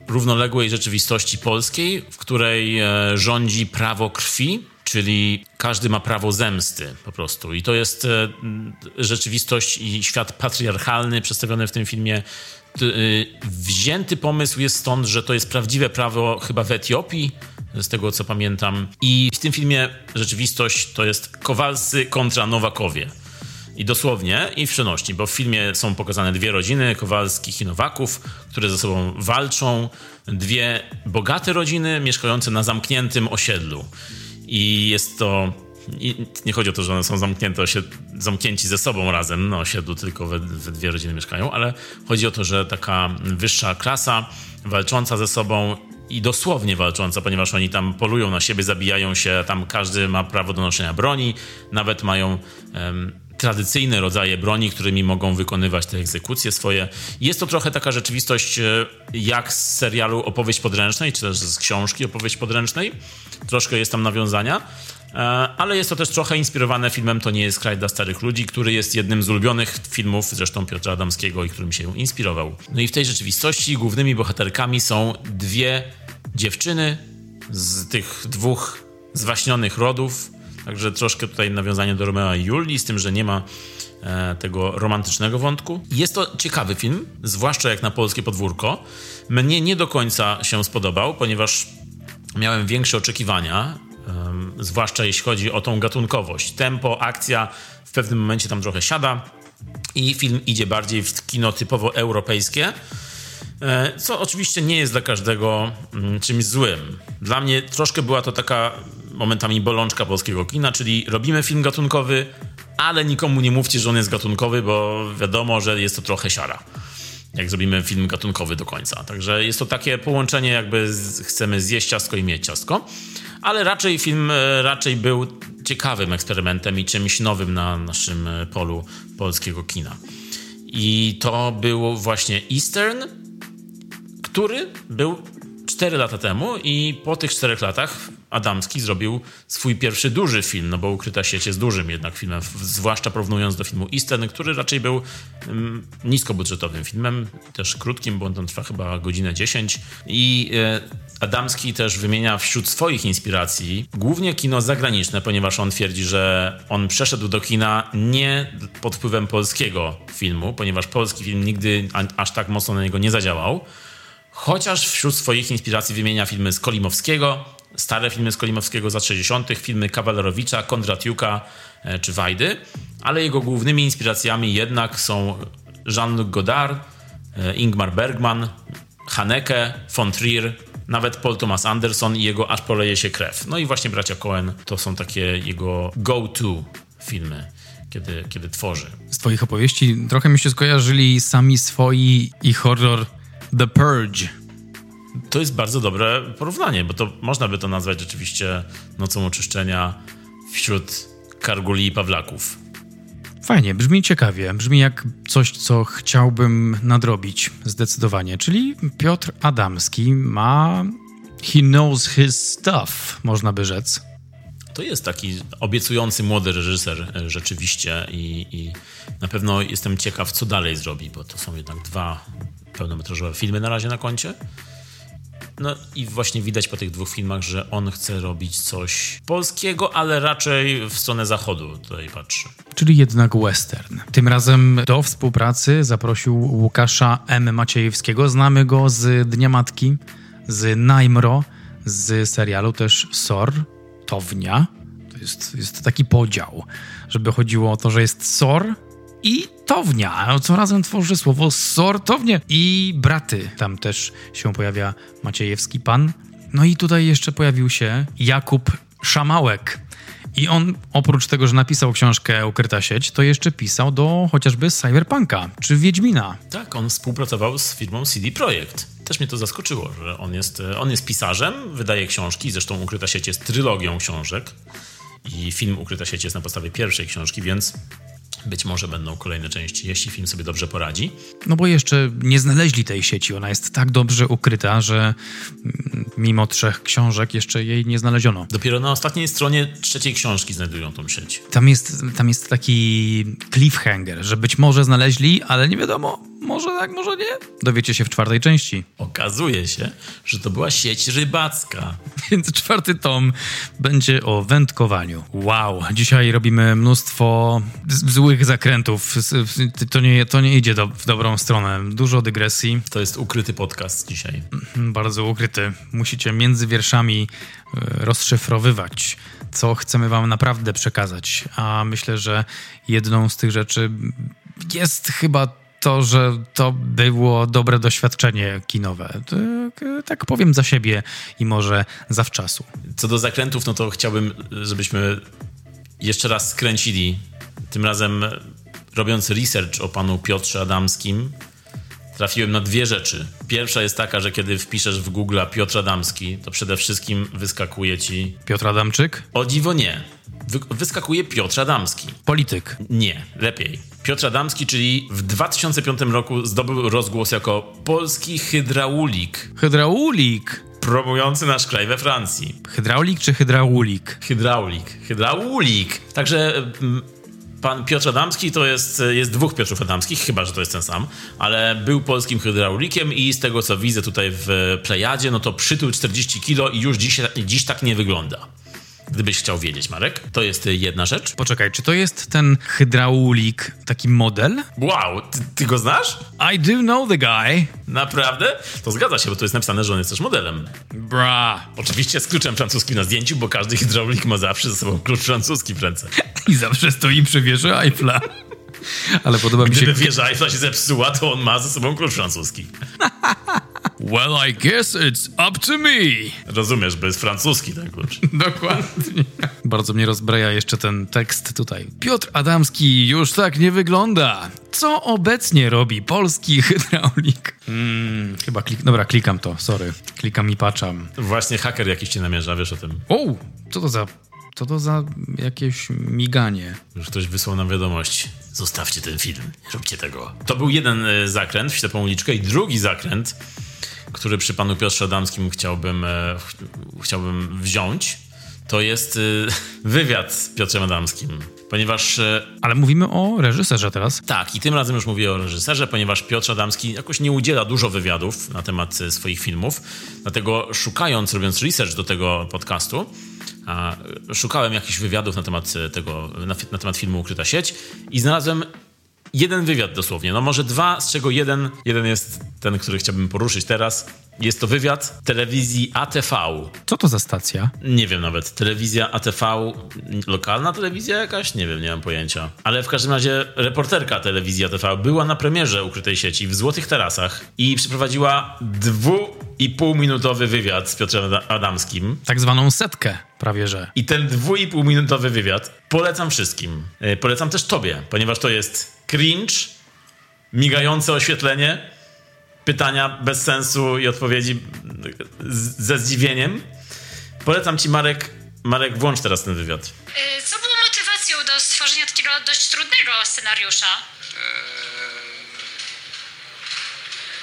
równoległej rzeczywistości polskiej, w której rządzi prawo krwi, czyli każdy ma prawo zemsty po prostu. I to jest rzeczywistość i świat patriarchalny przedstawiony w tym filmie wzięty pomysł jest stąd, że to jest prawdziwe prawo chyba w Etiopii, z tego co pamiętam. I w tym filmie rzeczywistość to jest Kowalscy kontra Nowakowie. I dosłownie, i w przenośni, bo w filmie są pokazane dwie rodziny Kowalskich i Nowaków, które ze sobą walczą. Dwie bogate rodziny mieszkające na zamkniętym osiedlu. I jest to i nie chodzi o to, że one są zamknięte, zamknięci ze sobą razem na osiedlu, tylko we, we dwie rodziny mieszkają, ale chodzi o to, że taka wyższa klasa walcząca ze sobą i dosłownie walcząca, ponieważ oni tam polują na siebie, zabijają się, tam każdy ma prawo do noszenia broni, nawet mają um, tradycyjne rodzaje broni, którymi mogą wykonywać te egzekucje swoje. Jest to trochę taka rzeczywistość e, jak z serialu Opowieść Podręcznej, czy też z książki Opowieść Podręcznej. Troszkę jest tam nawiązania. E, ale jest to też trochę inspirowane filmem To nie jest kraj dla starych ludzi, który jest jednym z ulubionych filmów zresztą Piotra Adamskiego i którym się inspirował. No i w tej rzeczywistości głównymi bohaterkami są dwie dziewczyny z tych dwóch zwaśnionych rodów, także troszkę tutaj nawiązanie do Romeo i Julii, z tym, że nie ma e, tego romantycznego wątku. Jest to ciekawy film, zwłaszcza jak na polskie podwórko. Mnie nie do końca się spodobał, ponieważ miałem większe oczekiwania zwłaszcza jeśli chodzi o tą gatunkowość. Tempo, akcja w pewnym momencie tam trochę siada i film idzie bardziej w kino typowo europejskie, e, co oczywiście nie jest dla każdego mm, czymś złym. Dla mnie troszkę była to taka momentami bolączka polskiego kina, czyli robimy film gatunkowy, ale nikomu nie mówcie, że on jest gatunkowy, bo wiadomo, że jest to trochę siara jak zrobimy film gatunkowy do końca. Także jest to takie połączenie, jakby chcemy zjeść ciastko i mieć ciastko ale raczej film e, raczej był ciekawym eksperymentem i czymś nowym na naszym e, polu polskiego kina. I to był właśnie Eastern, który był 4 lata temu i po tych 4 latach Adamski zrobił swój pierwszy duży film, no bo Ukryta sieć jest dużym jednak filmem, zwłaszcza porównując do filmu Eastern, który raczej był um, niskobudżetowym filmem, też krótkim, bo on trwa chyba godzinę 10 i e, Adamski też wymienia wśród swoich inspiracji głównie kino zagraniczne, ponieważ on twierdzi, że on przeszedł do kina nie pod wpływem polskiego filmu, ponieważ polski film nigdy aż tak mocno na niego nie zadziałał. Chociaż wśród swoich inspiracji wymienia filmy z Kolimowskiego, stare filmy z Kolimowskiego z lat 60., filmy Kawalerowicza, Kondratiuka e, czy Wajdy, ale jego głównymi inspiracjami jednak są Jean-Luc Godard, e, Ingmar Bergman, Haneke, von Trier, nawet Paul Thomas Anderson i jego Aż poleje się krew. No i właśnie bracia Cohen to są takie jego go-to filmy. Kiedy, kiedy tworzy. Z Twoich opowieści trochę mi się skojarzyli sami swoi i horror The Purge. To jest bardzo dobre porównanie, bo to można by to nazwać rzeczywiście nocą oczyszczenia wśród Karguli i Pawlaków. Fajnie, brzmi ciekawie, brzmi jak coś, co chciałbym nadrobić zdecydowanie. Czyli Piotr Adamski ma. He knows his stuff, można by rzec. To jest taki obiecujący młody reżyser e, rzeczywiście i, i na pewno jestem ciekaw, co dalej zrobi, bo to są jednak dwa pełnometrażowe filmy na razie na koncie. No i właśnie widać po tych dwóch filmach, że on chce robić coś polskiego, ale raczej w stronę zachodu tutaj patrzy. Czyli jednak western. Tym razem do współpracy zaprosił Łukasza M. Maciejewskiego. Znamy go z Dnia Matki, z Najmro, z serialu też SOR, Townia. To jest, jest taki podział, żeby chodziło o to, że jest SOR i Townia, co razem tworzy słowo sortownie. I braty, tam też się pojawia Maciejewski pan. No i tutaj jeszcze pojawił się Jakub Szamałek. I on oprócz tego, że napisał książkę Ukryta sieć, to jeszcze pisał do chociażby Cyberpunka czy Wiedźmina. Tak, on współpracował z firmą CD Projekt. Też mnie to zaskoczyło, że on jest, on jest pisarzem, wydaje książki, zresztą Ukryta sieć jest trylogią książek i film Ukryta sieć jest na podstawie pierwszej książki, więc być może będą kolejne części, jeśli film sobie dobrze poradzi. No bo jeszcze nie znaleźli tej sieci. Ona jest tak dobrze ukryta, że mm, mimo trzech książek jeszcze jej nie znaleziono. Dopiero na ostatniej stronie trzeciej książki znajdują tą sieć. Tam jest, tam jest taki cliffhanger, że być może znaleźli, ale nie wiadomo, może tak, może nie. Dowiecie się w czwartej części. Okazuje się, że to była sieć rybacka. Więc czwarty tom będzie o wędkowaniu. Wow, dzisiaj robimy mnóstwo złych zakrętów. To nie, to nie idzie do, w dobrą stronę. Dużo dygresji. To jest ukryty podcast dzisiaj. Bardzo ukryty. Musicie między wierszami e, rozszyfrowywać co chcemy Wam naprawdę przekazać. A myślę, że jedną z tych rzeczy jest chyba to, że to było dobre doświadczenie kinowe. Tak, tak powiem za siebie i może zawczasu. Co do zakrętów, no to chciałbym, żebyśmy jeszcze raz skręcili. Tym razem robiąc research o panu Piotrze Adamskim, trafiłem na dwie rzeczy. Pierwsza jest taka, że kiedy wpiszesz w Google Piotr Adamski, to przede wszystkim wyskakuje ci. Piotr Adamczyk? O dziwo nie. Wy wyskakuje Piotr Adamski. Polityk. Nie, lepiej. Piotr Adamski, czyli w 2005 roku zdobył rozgłos jako polski hydraulik. Hydraulik? Promujący nasz kraj we Francji. Hydraulik czy hydraulik? Hydraulik. Hydraulik. Także mm, pan Piotr Adamski to jest, jest dwóch Piotrów Adamskich, chyba że to jest ten sam, ale był polskim hydraulikiem i z tego co widzę tutaj w Plejadzie, no to przytył 40 kilo i już dziś, dziś tak nie wygląda. Gdybyś chciał wiedzieć, Marek, to jest jedna rzecz. Poczekaj, czy to jest ten hydraulik, taki model? Wow, ty, ty, go znasz? I do know the guy. Naprawdę? To zgadza się, bo tu jest napisane, że on jest też modelem. Bra. Oczywiście z kluczem francuskim na zdjęciu, bo każdy hydraulik ma zawsze ze sobą klucz francuski w ręce. I zawsze stoi przy wieży Eiffla. Ale podoba mi się... Gdyby wieża Eiffla się zepsuła, to on ma ze sobą klucz francuski. Well, I guess it's up to me. Rozumiesz, bo jest francuski ten klucz. Dokładnie. Bardzo mnie rozbraja jeszcze ten tekst tutaj. Piotr Adamski już tak nie wygląda. Co obecnie robi polski hydraulik? Hmm, chyba klik... Dobra, klikam to, sorry. Klikam i patrzam. Właśnie haker jakiś cię namierza, wiesz o tym. O, co to za... Co to za jakieś miganie? Już ktoś wysłał nam wiadomość. Zostawcie ten film, róbcie tego. To był jeden e, zakręt w ślepą uliczkę i drugi zakręt który przy panu Piotrze Adamskim chciałbym, e, chciałbym wziąć, to jest e, wywiad z Piotrem Adamskim. Ponieważ. E, Ale mówimy o reżyserze teraz. Tak, i tym razem już mówię o reżyserze, ponieważ Piotr Adamski jakoś nie udziela dużo wywiadów na temat swoich filmów. Dlatego szukając, robiąc research do tego podcastu, szukałem jakichś wywiadów na temat tego, na, na temat filmu Ukryta sieć i znalazłem jeden wywiad dosłownie, no może dwa, z czego jeden, jeden jest ten, który chciałbym poruszyć teraz. Jest to wywiad telewizji ATV. Co to za stacja? Nie wiem nawet. Telewizja ATV, lokalna telewizja jakaś? Nie wiem, nie mam pojęcia. Ale w każdym razie reporterka telewizji ATV była na premierze ukrytej sieci w Złotych Tarasach i przeprowadziła dwu i półminutowy wywiad z Piotrem Adamskim. Tak zwaną setkę, prawie że. I ten dwu i półminutowy wywiad polecam wszystkim. E, polecam też tobie, ponieważ to jest cringe, migające oświetlenie, pytania bez sensu i odpowiedzi ze zdziwieniem. Polecam ci, Marek, Marek, włącz teraz ten wywiad. E, co było motywacją do stworzenia takiego dość trudnego scenariusza?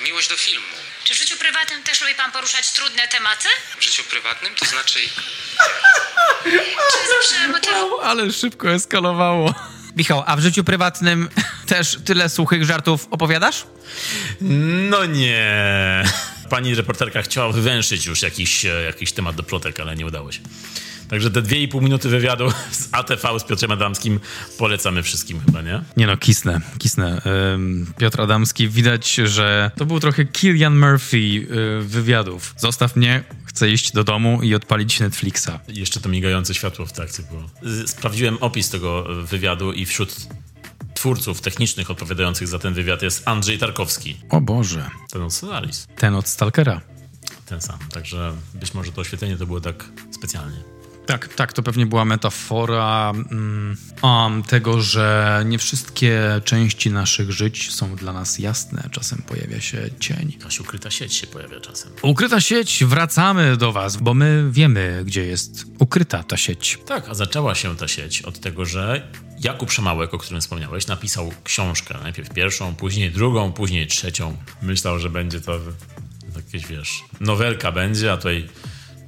Miłość do filmu. Czy w życiu prywatnym też lubi pan poruszać trudne tematy? W życiu prywatnym, to znaczy Czy zawsze motyw... Ale szybko eskalowało. Michał, a w życiu prywatnym też tyle suchych żartów opowiadasz? No nie. Pani reporterka chciała wywęszyć już jakiś, e, jakiś temat do plotek, ale nie udało się. Także te dwie i pół minuty wywiadu z ATV z Piotrem Adamskim polecamy wszystkim chyba, nie? Nie no, kisnę, kisnę. Piotr Adamski, widać, że to był trochę Killian Murphy y, wywiadów. Zostaw mnie, chcę iść do domu i odpalić Netflixa. Jeszcze to migające światło w trakcie było. Z- Sprawdziłem opis tego e, wywiadu i wśród twórców technicznych odpowiadających za ten wywiad jest Andrzej Tarkowski. O Boże. Ten od Solaris. Ten od Stalkera. Ten sam. Także być może to oświetlenie to było tak specjalnie. Tak, tak, to pewnie była metafora mm, um, tego, że nie wszystkie części naszych żyć są dla nas jasne. Czasem pojawia się cień. Jakaś ukryta sieć się pojawia czasem. Ukryta sieć, wracamy do was, bo my wiemy, gdzie jest ukryta ta sieć. Tak, a zaczęła się ta sieć od tego, że Jakub Szamałek, o którym wspomniałeś, napisał książkę. Najpierw pierwszą, później drugą, później trzecią. Myślał, że będzie to jakieś, wiesz, nowelka będzie, a tutaj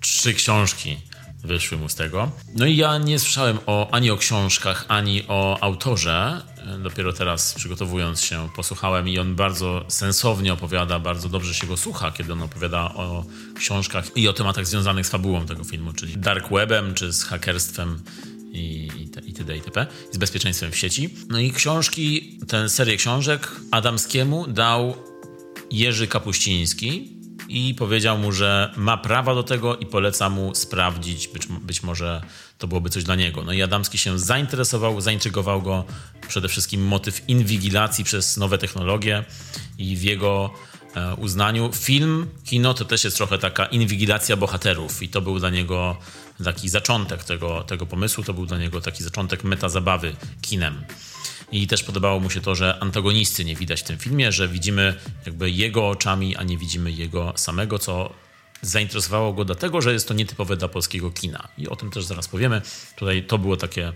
trzy książki wyszły mu z tego. No i ja nie słyszałem o, ani o książkach, ani o autorze. Dopiero teraz, przygotowując się, posłuchałem i on bardzo sensownie opowiada, bardzo dobrze się go słucha, kiedy on opowiada o książkach i o tematach związanych z fabułą tego filmu, czyli dark webem, czy z hakerstwem i, i itd. itp. z bezpieczeństwem w sieci. No i książki, tę serię książek Adamskiemu dał Jerzy Kapuściński i powiedział mu, że ma prawa do tego i poleca mu sprawdzić, być, być może to byłoby coś dla niego. No i Adamski się zainteresował, zaintrygował go przede wszystkim motyw inwigilacji przez nowe technologie i w jego e, uznaniu film, kino to też jest trochę taka inwigilacja bohaterów i to był dla niego taki zaczątek tego, tego pomysłu, to był dla niego taki zaczątek metazabawy kinem. I też podobało mu się to, że antagonisty nie widać w tym filmie, że widzimy jakby jego oczami, a nie widzimy jego samego, co zainteresowało go dlatego, że jest to nietypowe dla polskiego kina. I o tym też zaraz powiemy. Tutaj to było takie,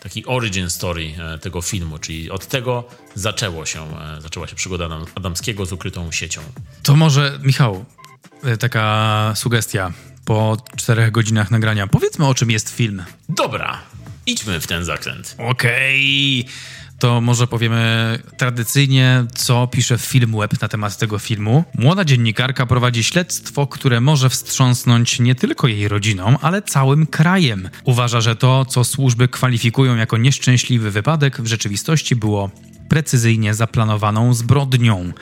taki origin story e, tego filmu, czyli od tego zaczęło się, e, zaczęła się przygoda Adam- Adamskiego z ukrytą siecią. To może, Michał, y, taka sugestia po czterech godzinach nagrania. Powiedzmy, o czym jest film. Dobra, idźmy w ten zakręt. Okej. To może powiemy tradycyjnie, co pisze Film Web na temat tego filmu. Młoda dziennikarka prowadzi śledztwo, które może wstrząsnąć nie tylko jej rodziną, ale całym krajem. Uważa, że to, co służby kwalifikują jako nieszczęśliwy wypadek, w rzeczywistości było precyzyjnie zaplanowaną zbrodnią.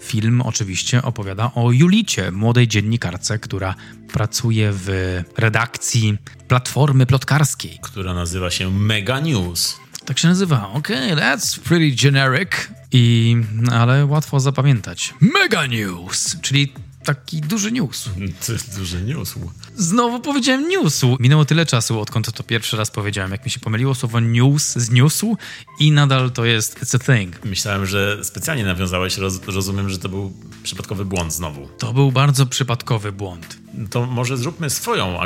Film oczywiście opowiada o Julicie, młodej dziennikarce, która pracuje w redakcji platformy plotkarskiej. Która nazywa się Mega News. Tak się nazywa. Okej, that's pretty generic. I, ale łatwo zapamiętać. Mega News, czyli taki duży news. To jest duży news. Znowu powiedziałem newsu. Minęło tyle czasu, odkąd to pierwszy raz powiedziałem, jak mi się pomyliło słowo news z newsu i nadal to jest it's a thing. Myślałem, że specjalnie nawiązałeś, roz, rozumiem, że to był przypadkowy błąd znowu. To był bardzo przypadkowy błąd. To może zróbmy swoją,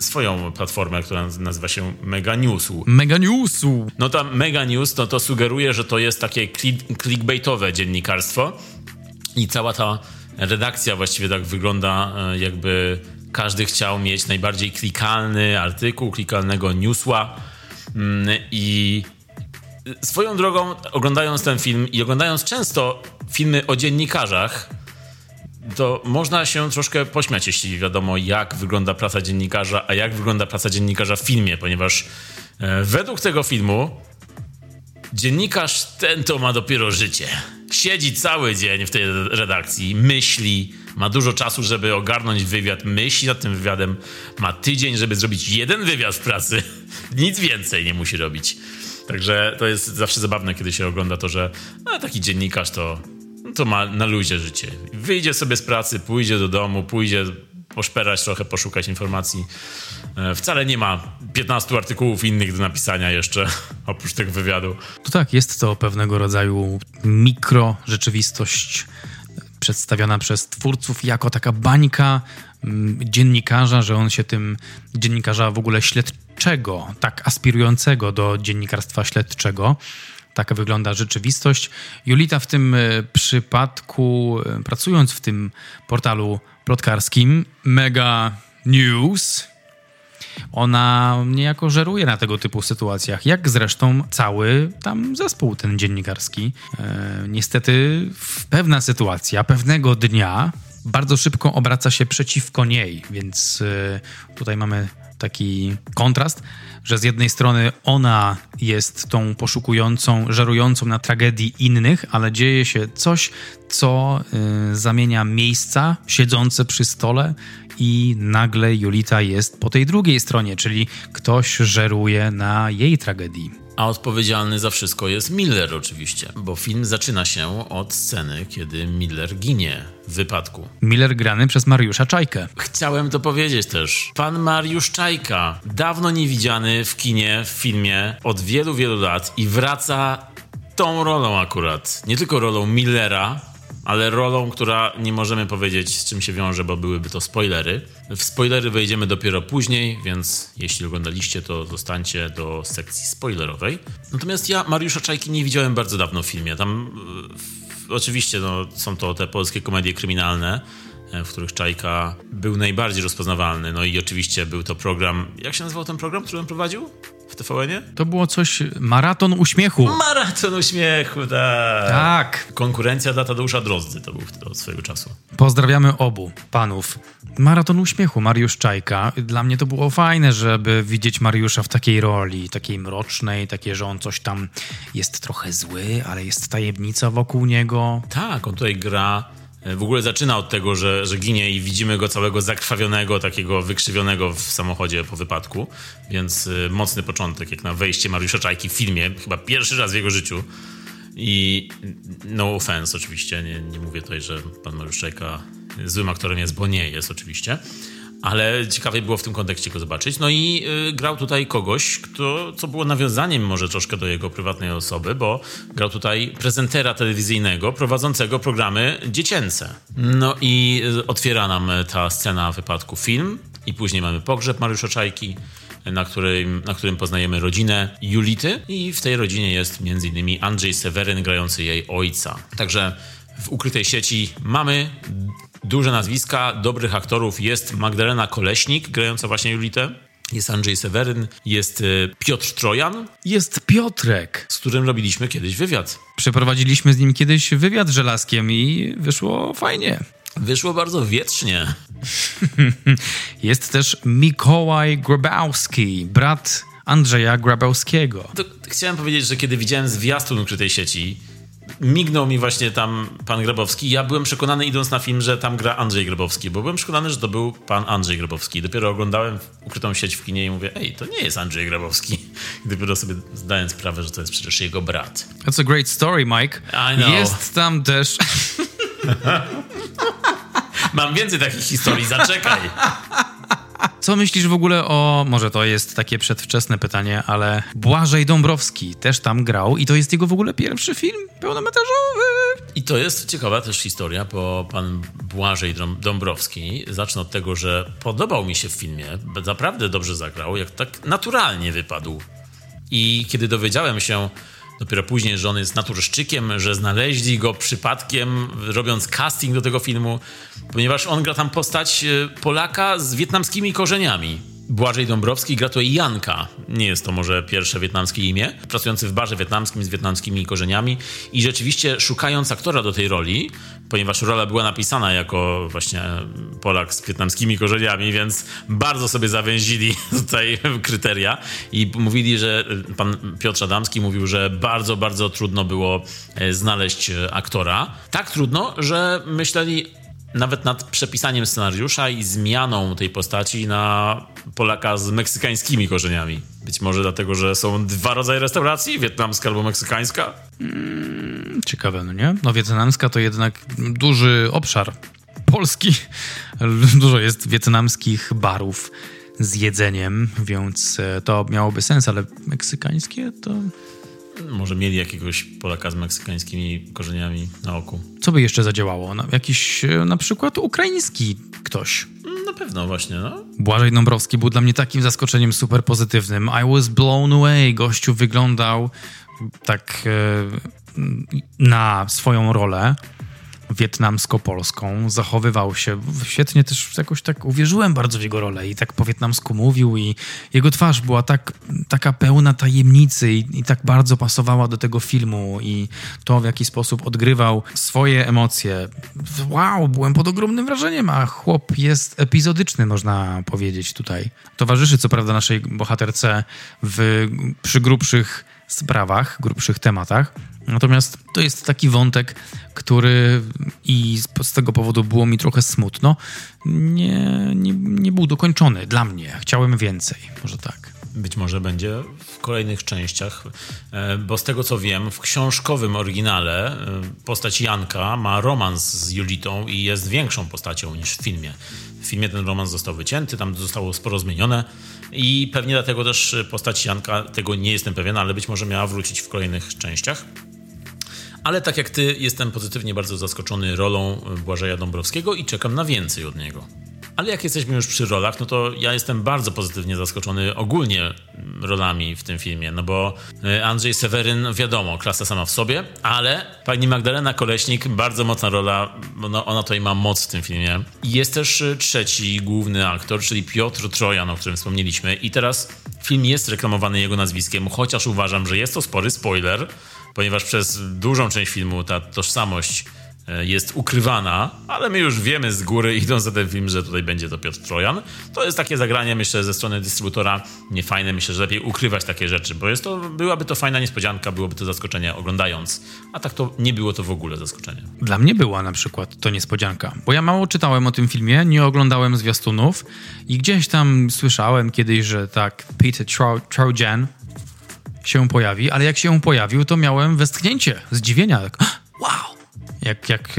swoją platformę, która nazywa się Mega News. Mega newsu! No ta Mega News to, to sugeruje, że to jest takie cli- clickbaitowe dziennikarstwo i cała ta redakcja właściwie tak wygląda, e, jakby każdy chciał mieć najbardziej klikalny artykuł, klikalnego newsła. Mm, i swoją drogą oglądając ten film i oglądając często filmy o dziennikarzach, to można się troszkę pośmiać, jeśli wiadomo, jak wygląda praca dziennikarza, a jak wygląda praca dziennikarza w filmie, ponieważ e, według tego filmu dziennikarz ten to ma dopiero życie. Siedzi cały dzień w tej redakcji, myśli, ma dużo czasu, żeby ogarnąć wywiad, myśli nad tym wywiadem, ma tydzień, żeby zrobić jeden wywiad w pracy. Nic więcej nie musi robić. Także to jest zawsze zabawne, kiedy się ogląda to, że a, taki dziennikarz to, to ma na luzie życie. Wyjdzie sobie z pracy, pójdzie do domu, pójdzie poszperać trochę, poszukać informacji. E, Wcale nie ma 15 artykułów innych do napisania jeszcze, oprócz tego wywiadu. To tak, jest to pewnego rodzaju mikro rzeczywistość przedstawiona przez twórców jako taka bańka mm, dziennikarza, że on się tym dziennikarza w ogóle śledczego, tak aspirującego do dziennikarstwa śledczego, taka wygląda rzeczywistość. Julita w tym e, przypadku, e, pracując w tym portalu plotkarskim Mega News, ona niejako żeruje na tego typu sytuacjach, jak zresztą cały tam zespół ten dziennikarski. E, niestety pewna sytuacja, pewnego dnia bardzo szybko obraca się przeciwko niej, więc e, tutaj mamy taki kontrast, że z jednej strony ona jest tą poszukującą, żerującą na tragedii innych, ale dzieje się coś, co y, zamienia miejsca siedzące przy stole i nagle Julita jest po tej drugiej stronie, czyli ktoś żeruje na jej tragedii. A odpowiedzialny za wszystko jest Miller oczywiście, bo film zaczyna się od sceny, kiedy Miller ginie w wypadku. Miller grany przez Mariusza Czajkę. Chciałem to powiedzieć też. Pan Mariusz Czajka, dawno niewidziany w kinie, w filmie, od wielu, wielu lat i wraca tą rolą akurat. Nie tylko rolą Millera, ale rolą, która nie możemy powiedzieć z czym się wiąże, bo byłyby to spoilery. W spoilery wejdziemy dopiero później, więc jeśli oglądaliście, to zostańcie do sekcji spoilerowej. Natomiast ja Mariusza Czajki nie widziałem bardzo dawno w filmie. Tam w, oczywiście no, są to te polskie komedie kryminalne, e, w których Czajka był najbardziej rozpoznawalny. No i oczywiście był to program. Jak się nazywał ten program, który on prowadził w TVN-ie? To było coś, maraton uśmiechu. Maraton uśmiechu, tak. Tak. Konkurencja dla Tadeusza Drozdy to był od swojego czasu. Pozdrawiamy obu panów. Maraton uśmiechu, Mariusz Czajka. Dla mnie to było fajne, żeby widzieć Mariusza w takiej roli, takiej mrocznej, takie, że on coś tam jest trochę zły, ale jest tajemnica wokół niego. Tak, on tutaj gra. E, W ogóle zaczyna od tego, że, że ginie i widzimy go całego zakrwawionego, takiego wykrzywionego w samochodzie po wypadku. Więc y, mocny początek, jak na wejście Mariusza Czajki w filmie. Chyba pierwszy raz w jego życiu. I no offense oczywiście, nie, nie mówię tutaj, że pan Mariusz Czajka złym aktorem jest, bo nie jest oczywiście. Ale ciekawie było w tym kontekście go zobaczyć. No i y, grał tutaj kogoś, kto, co było nawiązaniem może troszkę do jego prywatnej osoby, bo grał tutaj prezentera telewizyjnego prowadzącego programy dziecięce. No i y, otwiera nam ta scena wypadku film i później mamy pogrzeb Mariusza Czajki, na którym, na którym poznajemy rodzinę Julity i w tej rodzinie jest m.in. Andrzej Seweryn grający jej ojca. Także w ukrytej sieci mamy duże nazwiska, dobrych aktorów. Jest Magdalena Koleśnik grająca właśnie Julitę. Jest Andrzej Seweryn, jest y, Piotr Trojan, Jest Piotrek. z którym robiliśmy kiedyś wywiad. Przeprowadziliśmy z nim kiedyś wywiad żelazkiem i wyszło fajnie. Wyszło bardzo wietrznie. Jest też Mikołaj Grabowski, brat Andrzeja Grabowskiego. To chciałem powiedzieć, że kiedy widziałem zwiastun ukrytej sieci, mignął mi właśnie tam pan Grabowski. Ja byłem przekonany, idąc na film, że tam gra Andrzej Grabowski, bo byłem przekonany, że to był pan Andrzej Grabowski. Dopiero oglądałem ukrytą sieć w kinie i mówię, ej, to nie jest Andrzej Grabowski. I dopiero sobie zdałem sprawę, że to jest przecież jego brat. That's a great story, Mike. Jest tam też... Mam więcej takich historii, zaczekaj. Co myślisz w ogóle o... Może to jest takie przedwczesne pytanie, ale Błażej Dąbrowski też tam grał i to jest jego w ogóle pierwszy film pełnometrażowy. I to jest ciekawa też historia, bo pan Błażej Dąb- Dąbrowski, zacznę od tego, że podobał mi się w filmie, naprawdę dobrze zagrał, jak tak naturalnie wypadł. I kiedy dowiedziałem się dopiero później, że on jest naturszczykiem, że znaleźli go przypadkiem, robiąc casting do tego filmu, ponieważ on gra tam postać e, Polaka z wietnamskimi korzeniami. Błażej Dąbrowski gra to Janka. Nie jest to może pierwsze wietnamskie imię. Pracujący w barze wietnamskim z wietnamskimi korzeniami. I rzeczywiście szukając aktora do tej roli, ponieważ rola była napisana jako właśnie Polak z wietnamskimi korzeniami, więc bardzo sobie zawęzili tutaj kryteria i mówili, że pan Piotr Adamski mówił, że bardzo, bardzo trudno było e, znaleźć e, aktora. Tak trudno, że myśleli nawet nad przepisaniem scenariusza i zmianą tej postaci na Polaka z meksykańskimi korzeniami. Być może dlatego, że są dwa rodzaje restauracji, wietnamska albo meksykańska. Ciekawe, no nie? No wietnamska to jednak duży obszar Polski. Dużo jest wietnamskich barów z jedzeniem, więc e, to miałoby sens, ale meksykańskie to... Może mieli jakiegoś Polaka z meksykańskimi korzeniami na oku. Co by jeszcze zadziałało? Jakiś e, na przykład ukraiński ktoś. Na pewno właśnie, no. Błażej Dąbrowski był dla mnie takim zaskoczeniem super pozytywnym. I was blown away. Gościu wyglądał tak e, na swoją rolę wietnamsko-polską, zachowywał się świetnie, też jakoś tak uwierzyłem bardzo w jego rolę i tak po wietnamsku mówił i jego twarz była tak, taka pełna tajemnicy i, i tak bardzo pasowała do tego filmu i to w jaki sposób odgrywał swoje emocje. Wow, byłem pod ogromnym wrażeniem, a chłop jest epizodyczny, można powiedzieć tutaj. Towarzyszy co prawda naszej bohaterce w, przy grubszych sprawach, grubszych tematach. Natomiast to jest taki wątek, który i z, tego powodu było mi trochę smutno, nie, nie, nie był dokończony dla mnie. Chciałem więcej, może tak. Być może będzie w kolejnych częściach, e, bo z tego co wiem, w książkowym oryginale e, postać Janka ma romans z Julitą i jest większą postacią niż w filmie. W filmie ten romans został wycięty, tam zostało sporo zmienione i pewnie dlatego też postać Janka, tego nie jestem pewien, ale być może miała wrócić w kolejnych częściach. Ale tak jak ty, jestem pozytywnie bardzo zaskoczony rolą Błażeja Dąbrowskiego i czekam na więcej od niego. Ale jak jesteśmy już przy rolach, no to ja jestem bardzo pozytywnie zaskoczony ogólnie rolami w tym filmie, no bo e, Andrzej Seweryn, wiadomo, klasa sama w sobie, ale pani Magdalena Koleśnik, bardzo mocna rola, no ona tutaj ma moc w tym filmie. Jest też e, trzeci główny aktor, czyli Piotr Trojan, o którym wspomnieliśmy i teraz film jest reklamowany jego nazwiskiem, chociaż uważam, że jest to spory spoiler, ponieważ przez dużą część filmu ta tożsamość jest ukrywana, ale my już wiemy z góry, idąc za ten film, że tutaj będzie to Piotr Trojan. To jest takie zagranie, myślę, ze strony dystrybutora niefajne. Myślę, że lepiej ukrywać takie rzeczy, bo jest to, byłaby to fajna niespodzianka, byłoby to zaskoczenie oglądając, a tak to nie było to w ogóle zaskoczenie. Dla mnie była na przykład to niespodzianka, bo ja mało czytałem o tym filmie, nie oglądałem zwiastunów i gdzieś tam słyszałem kiedyś, że tak Peter Tro Trojan się pojawi, ale jak się pojawił, to miałem westchnięcie, zdziwienia. Tak, wow! Jak, jak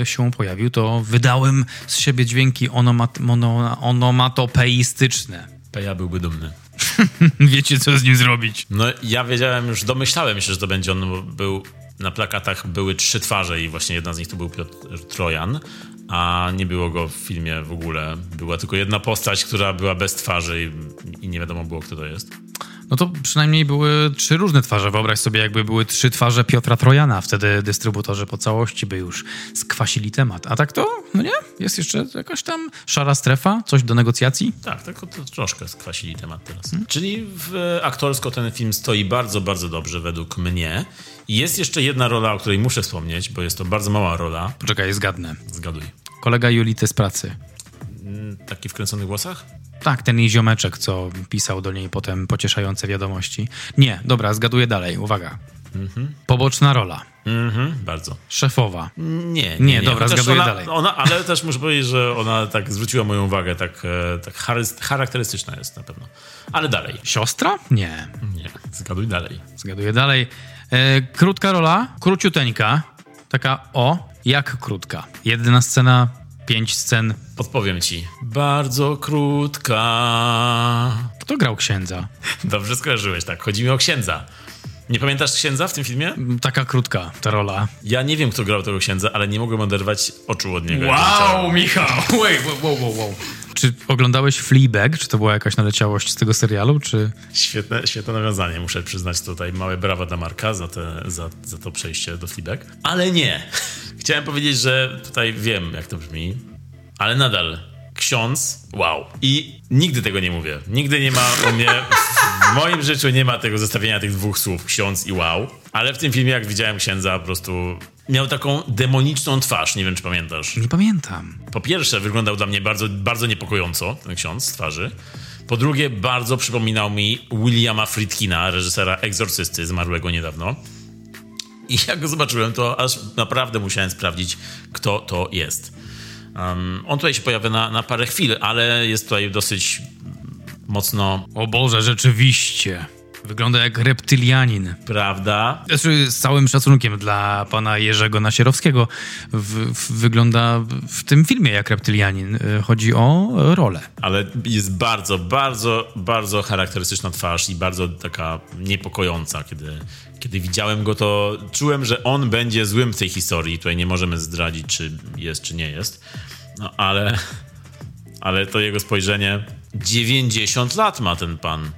e, się pojawił, to wydałem z siebie dźwięki onomat, mono, onomatopeistyczne. Peja byłby dumny. Wiecie, co z nim zrobić. No ja wiedziałem już, domyślałem się, że to będzie on, bo był na plakatach były trzy twarze i właśnie jedna z nich to był Piotr Trojan, a nie było go w filmie w ogóle. Była tylko jedna postać, która była bez twarzy i, i nie wiadomo było, kto to jest. No to przynajmniej były trzy różne twarze. Wyobraź sobie, jakby były trzy twarze Piotra Trojana. Wtedy dystrybutorzy po całości by już skwasili temat. A tak to, no nie? Jest jeszcze jakaś tam szara strefa, coś do negocjacji? Tak, tylko to troszkę skwasili temat teraz. Hmm? Czyli w, aktorsko ten film stoi bardzo, bardzo dobrze według mnie. I jest jeszcze jedna rola, o której muszę wspomnieć, bo jest to bardzo mała rola. Poczekaj, zgadnę. Zgaduj. Kolega Julity z pracy. Taki w kręconych włosach? Tak, ten jej ziomeczek, co pisał do niej potem pocieszające wiadomości. Nie, dobra, zgaduję dalej, uwaga. Mhm. Poboczna rola. Mhm, bardzo. Szefowa. Nie, nie, nie, nie. dobra, zgaduję ona, dalej. Ona, ale też muszę powiedzieć, że ona tak zwróciła moją uwagę, tak, e, tak charakterystyczna jest na pewno. Ale dalej. Siostra? Nie. Nie, zgaduj dalej. Zgaduję dalej. E, krótka rola, króciuteńka, taka o, jak krótka. Jedna scena, pięć scen. Podpowiem ci. Bardzo krótka. Kto grał księdza? Dobrze skojarzyłeś, tak. Chodzi mi o księdza. Nie pamiętasz księdza w tym filmie? Taka krótka ta rola. Ja nie wiem, kto grał tego księdza, ale nie mogłem oderwać oczu od niego. Wow, Michał! Wait, wow, wow, wow. Czy oglądałeś Fleabag? Czy to była jakaś naleciałość z tego serialu, czy... Świetne, świetne nawiązanie. Muszę przyznać tutaj małe brawa dla Marka za, te, za, za to przejście do Fleabag. Ale nie. Chciałem powiedzieć, że tutaj wiem, jak to brzmi, ale nadal ksiądz, wow. I nigdy tego nie mówię. Nigdy nie ma u mnie, w moim życiu nie ma tego zestawienia tych dwóch słów, ksiądz i wow. Ale w tym filmie, jak widziałem księdza, po prostu miał taką demoniczną twarz, nie wiem, czy pamiętasz. Nie pamiętam. Po pierwsze, wyglądał dla mnie bardzo, bardzo niepokojąco, ten ksiądz z twarzy. Po drugie, bardzo przypominał mi Williama Friedkina, reżysera Egzorcysty, zmarłego niedawno. I jak go zobaczyłem, to aż naprawdę musiałem sprawdzić, kto to jest. Um, on tutaj się pojawia na, na parę chwil, ale jest tutaj dosyć mocno. O Boże, rzeczywiście. Wygląda jak reptylianin. Prawda? Znaczy, z całym szacunkiem dla pana Jerzego Nasierowskiego, w, w, wygląda w tym filmie jak reptylianin. Y, Chodzi o rolę. Ale jest bardzo, bardzo, bardzo charakterystyczna twarz i bardzo taka niepokojąca. Kiedy, kiedy widziałem go, to czułem, że on będzie złym w tej historii. Tutaj nie możemy zdradzić, czy jest, czy nie jest. No ale, ale to jego spojrzenie. 90 lat ma ten pan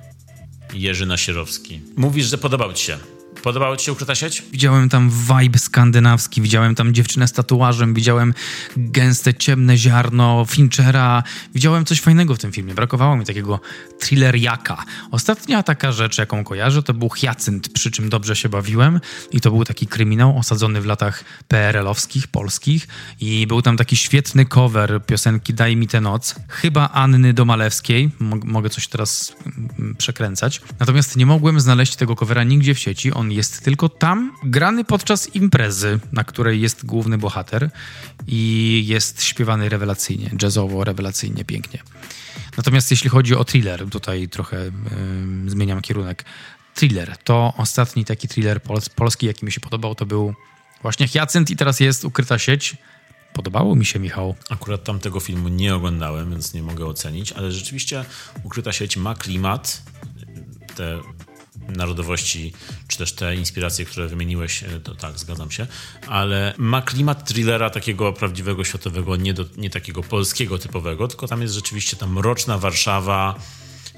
Jerzy Nasierowski. Mówisz, że podobał ci się. Podobała ci się ukryta sieć? Widziałem tam vibe skandynawski, widziałem tam dziewczynę z tatuażem, widziałem gęste, ciemne ziarno Finchera. Widziałem coś fajnego w tym filmie. Brakowało mi takiego thrilleriaka. Ostatnia taka rzecz, jaką kojarzę, to był Hyacynt, przy czym dobrze się bawiłem. I to był taki kryminał osadzony w latach PRL-owskich, polskich. I był tam taki świetny cover piosenki Daj mi tę noc. Chyba Anny Domalewskiej. Mog- mogę coś teraz mm, przekręcać. Natomiast nie mogłem znaleźć tego covera nigdzie w sieci. On jest tylko tam, grany podczas imprezy, na której jest główny bohater i jest śpiewany rewelacyjnie, jazzowo, rewelacyjnie, pięknie. Natomiast jeśli chodzi o thriller, tutaj trochę zmieniam kierunek. Thriller, to ostatni taki thriller pols- polski, jaki mi się podobał, to był właśnie Hyacynt i teraz jest Ukryta sieć. Podobało mi się, Michał. Akurat tamtego filmu nie oglądałem, więc nie mogę ocenić, ale rzeczywiście Ukryta sieć ma klimat. Te narodowości, czy też te inspiracje, które wymieniłeś, e, to tak, zgadzam się, ale ma klimat thrillera takiego prawdziwego, światowego, nie, do, nie takiego polskiego typowego, tylko tam jest rzeczywiście ta mroczna Warszawa,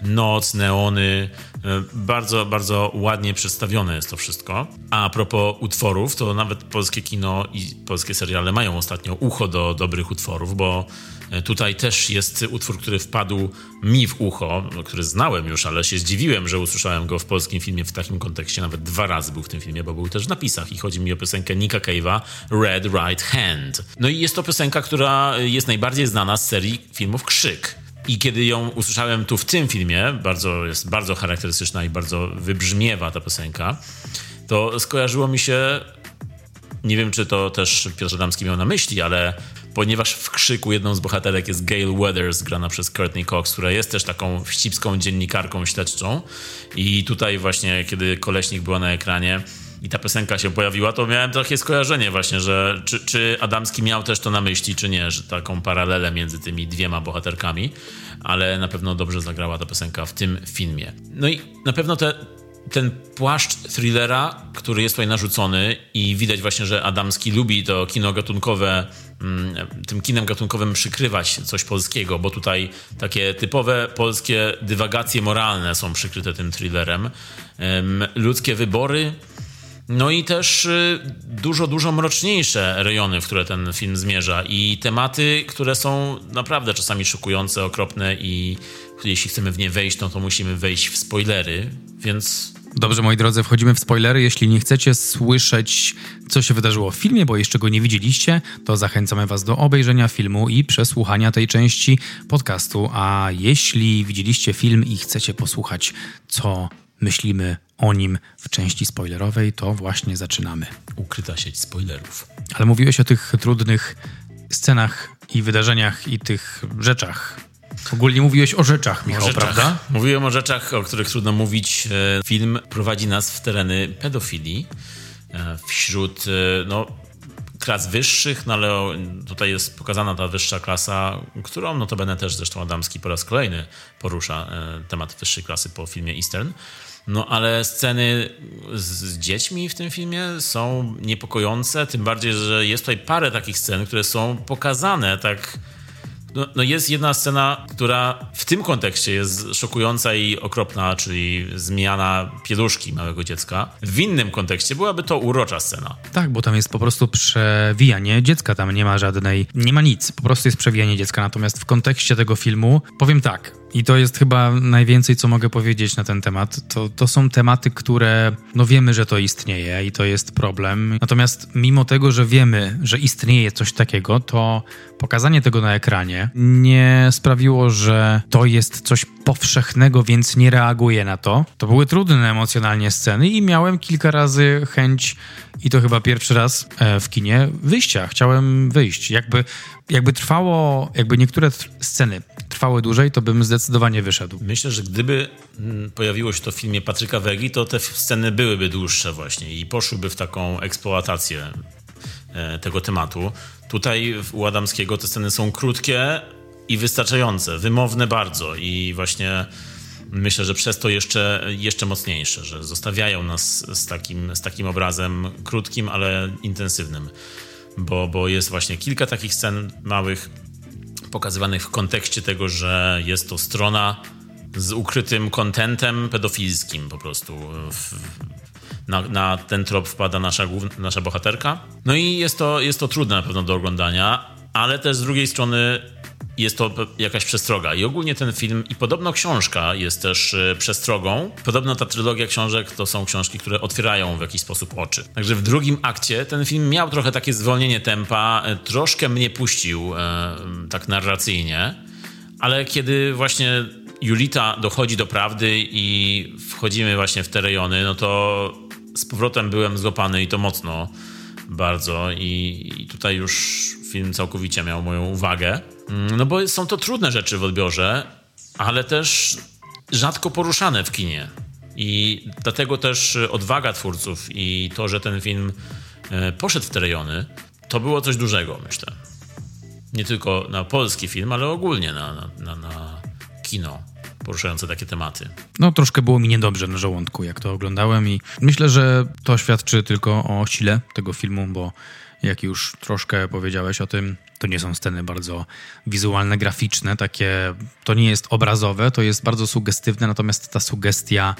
noc, neony. e, Bardzo, bardzo ładnie przedstawione jest to wszystko. A propos utworów, to nawet polskie kino i polskie seriale mają ostatnio ucho do dobrych utworów, bo e, tutaj też jest utwór, który wpadł mi w ucho, no, który znałem już, ale się zdziwiłem, że usłyszałem go w polskim filmie w takim kontekście. Nawet dwa razy był w tym filmie, bo był też w napisach i chodzi mi o piosenkę Nika Cave'a Red Right Hand. No i jest to piosenka, która jest najbardziej znana z serii filmów Krzyk. I kiedy ją usłyszałem tu w tym filmie, bardzo, jest bardzo charakterystyczna i bardzo wybrzmiewa ta piosenka, to skojarzyło mi się, nie wiem czy to też Piotr Adamski miał na myśli, ale ponieważ w krzyku jedną z bohaterek jest Gail Weathers, grana przez Courtney Cox, która jest też taką wścibską dziennikarką śledczą. I tutaj właśnie, kiedy Koleśnik była na ekranie, i ta piosenka się pojawiła, to miałem takie skojarzenie właśnie, że czy, czy Adamski miał też to na myśli, czy nie, że taką paralelę między tymi dwiema bohaterkami, ale na pewno dobrze zagrała ta piosenka w tym filmie. No i na pewno te, ten płaszcz thrillera, który jest tutaj narzucony i widać właśnie, że Adamski lubi to kino gatunkowe, mm, tym kinem gatunkowym przykrywać coś polskiego, bo tutaj takie typowe polskie dywagacje moralne są przykryte tym thrillerem. Em, Ludzkie wybory, no i też y, dużo, dużo mroczniejsze rejony, w które ten film zmierza i tematy, które są naprawdę czasami szokujące, okropne i jeśli chcemy w nie wejść, no to musimy wejść w spoilery, więc Dobrze, moi drodzy, wchodzimy w spoilery. Jeśli nie chcecie słyszeć, co się wydarzyło w filmie, bo jeszcze go nie widzieliście, to zachęcamy Was do obejrzenia filmu i przesłuchania tej części podcastu. A jeśli widzieliście film i chcecie posłuchać, co myślimy o nim w części spoilerowej, to właśnie zaczynamy. ukryta sieć spoilerów. Ale mówiłeś o tych trudnych scenach i wydarzeniach i tych rzeczach. Ogólnie mówiłeś o rzeczach, Michał, O rzeczach. prawda? Mówiłem o rzeczach, o których trudno mówić. E, Film prowadzi nas w tereny pedofilii e, wśród e, no, klas wyższych, no ale tutaj jest pokazana ta wyższa klasa, którą notabene też zresztą Adamski po raz kolejny porusza temat wyższej klasy po filmie Eastern. No ale sceny z, dziećmi w tym filmie są niepokojące, tym bardziej, że jest tutaj parę takich scen, które są pokazane tak no, no jest jedna scena, która w tym kontekście jest szokująca i okropna, czyli zmiana pieluszki małego dziecka. W innym kontekście byłaby to urocza scena. Tak, bo tam jest po prostu przewijanie dziecka, tam nie ma żadnej, nie ma nic, po prostu jest przewijanie dziecka. Natomiast w kontekście tego filmu powiem tak, i to jest chyba najwięcej, co mogę powiedzieć na ten temat. To, to są tematy, które, no wiemy, że to istnieje i to jest problem. Natomiast mimo tego, że wiemy, że istnieje coś takiego, to pokazanie tego na ekranie nie sprawiło, że to jest coś powszechnego, więc nie reaguję na to. To były trudne emocjonalnie sceny i miałem kilka razy chęć, i to chyba pierwszy raz e, w kinie, wyjścia. Chciałem wyjść. Jakby, jakby trwało, jakby niektóre sceny trwały dłużej, to bym zdecydowanie wyszedł. Myślę, że gdyby mm, pojawiło się to w filmie Patryka Wegi, to te sceny byłyby dłuższe właśnie i poszłyby w taką eksploatację e, tego tematu. Tutaj u Adamskiego te sceny są krótkie i wystarczające, wymowne bardzo i właśnie myślę, że przez to jeszcze, jeszcze mocniejsze, że zostawiają nas z takim, z takim obrazem krótkim, ale intensywnym. Bo, bo jest właśnie kilka takich scen małych, pokazywanych w kontekście tego, że jest to strona z ukrytym kontentem pedofilskim po prostu. Na, na, ten trop wpada nasza, nasza bohaterka. No i jest to, jest to trudne na pewno do oglądania, ale też z drugiej strony jest to jakaś przestroga. I ogólnie ten film i podobno książka jest też e, przestrogą. Podobno ta trylogia książek to są książki, które otwierają w jakiś sposób oczy. Także w drugim akcie ten film miał trochę takie zwolnienie tempa, e, troszkę mnie puścił e, tak narracyjnie, ale kiedy właśnie Julita dochodzi do prawdy i wchodzimy właśnie w te rejony, no to z powrotem byłem złapany i to mocno bardzo i, i tutaj już film całkowicie miał moją uwagę. Mm, no bo są to trudne rzeczy w odbiorze, ale też rzadko poruszane w kinie. I dlatego też odwaga twórców i to, że ten film e, poszedł w te rejony, to było coś dużego, myślę. Nie tylko na polski film, ale ogólnie na, na, na, na kino poruszające takie tematy. No, troszkę było mi niedobrze na żołądku, jak to oglądałem, i myślę, że to świadczy tylko o sile tego filmu, bo jak już troszkę powiedziałeś o tym, to nie są sceny bardzo wizualne, graficzne, takie, to nie jest obrazowe, to jest bardzo sugestywne, natomiast ta sugestia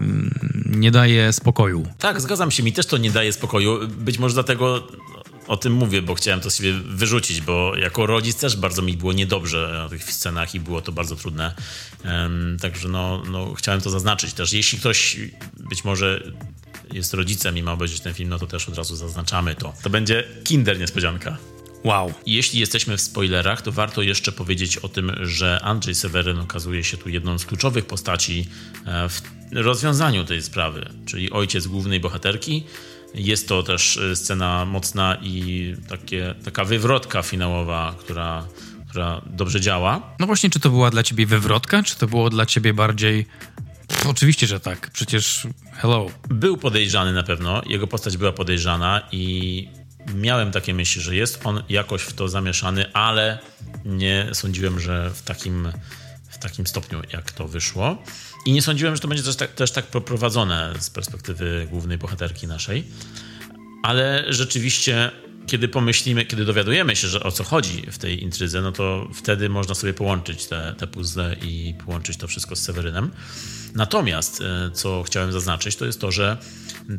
mm, nie daje spokoju. Tak, zgadzam się, mi też to nie daje spokoju. Być może dlatego o tym mówię, bo chciałem to sobie wyrzucić, bo jako rodzic też bardzo mi było niedobrze na tych scenach i było to bardzo trudne. Także no, no, chciałem to zaznaczyć też. Jeśli ktoś być może jest rodzicem i ma obejrzeć ten film, no to też od razu zaznaczamy to. To będzie kinder niespodzianka. Wow. Jeśli jesteśmy w spoilerach, to warto jeszcze powiedzieć o tym, że Andrzej Seweryn okazuje się tu jedną z kluczowych postaci e, w rozwiązaniu tej sprawy, czyli ojciec głównej bohaterki. Jest to też e, scena mocna i takie, taka wywrotka finałowa, która, która dobrze działa. No właśnie, czy to była dla ciebie wywrotka, czy to było dla ciebie bardziej Oczywiście, że tak. Przecież hello. Był podejrzany na pewno, jego postać była podejrzana i miałem takie myśli, że jest on jakoś w to zamieszany, ale nie sądziłem, że w takim, w takim stopniu, jak to wyszło. I nie sądziłem, że to będzie też tak, też tak poprowadzone z perspektywy głównej bohaterki naszej. Ale rzeczywiście, kiedy pomyślimy, kiedy dowiadujemy się, że o co chodzi w tej intryze, no to wtedy można sobie połączyć te, te puzzle i połączyć to wszystko z Sewerynem. Natomiast, e, co chciałem zaznaczyć, to jest to, że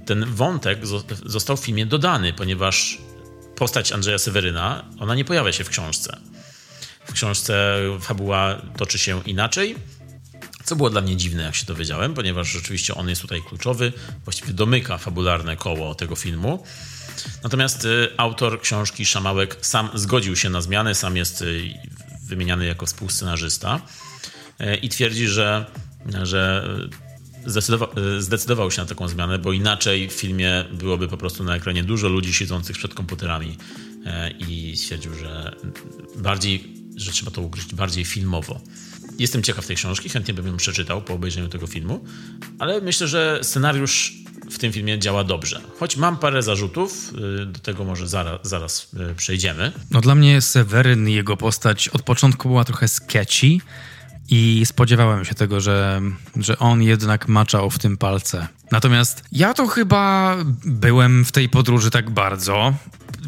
ten wątek został w filmie dodany, ponieważ postać Andrzeja Seweryna, ona nie pojawia się w książce. W książce fabuła toczy się inaczej, co było dla mnie dziwne, jak się dowiedziałem, ponieważ rzeczywiście on jest tutaj kluczowy, właściwie domyka fabularne koło tego filmu. Natomiast y, autor książki Szamałek sam zgodził się na zmianę, sam jest y, wymieniany jako współscenarzysta y, i twierdzi, że, że zdecydował, zdecydował się na taką zmianę, bo inaczej w filmie byłoby po prostu na ekranie dużo ludzi siedzących przed komputerami i stwierdził, że bardziej, że trzeba to ugryźć bardziej filmowo. Jestem ciekaw tej książki, chętnie bym ją przeczytał po obejrzeniu tego filmu, ale myślę, że scenariusz w tym filmie działa dobrze. Choć mam parę zarzutów, y, do tego może zaraz, zaraz y, przejdziemy. No dla mnie Seweryn, jego postać od początku była trochę sketchy i spodziewałem się tego, że, że on jednak maczał w tym palce. Natomiast ja to chyba byłem w tej podróży tak bardzo,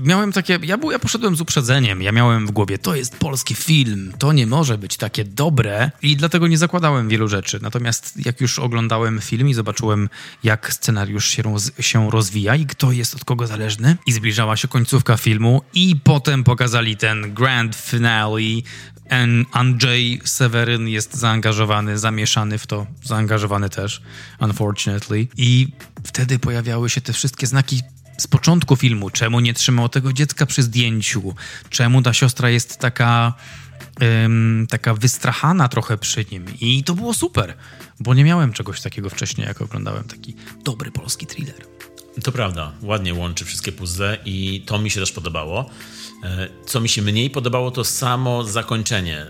miałem takie, ja, był, ja poszedłem z uprzedzeniem, ja miałem w głowie, to jest polski film, to nie może być takie dobre i dlatego nie zakładałem wielu rzeczy. Natomiast jak już oglądałem film i zobaczyłem, jak scenariusz się, roz, się rozwija i kto jest od kogo zależny i zbliżała się końcówka filmu i potem pokazali ten grand finale Andrzej Seweryn jest zaangażowany, zamieszany w to, zaangażowany też, unfortunately. I wtedy pojawiały się te wszystkie znaki z początku filmu, czemu nie trzymał tego dziecka przy zdjęciu, czemu ta siostra jest taka, ym, taka wystrachana trochę przy nim. I to było super, bo nie miałem czegoś takiego wcześniej, jak oglądałem taki dobry polski thriller. To prawda, ładnie łączy wszystkie puzzle i to mi się też podobało. E, Co mi się mniej podobało, to samo zakończenie,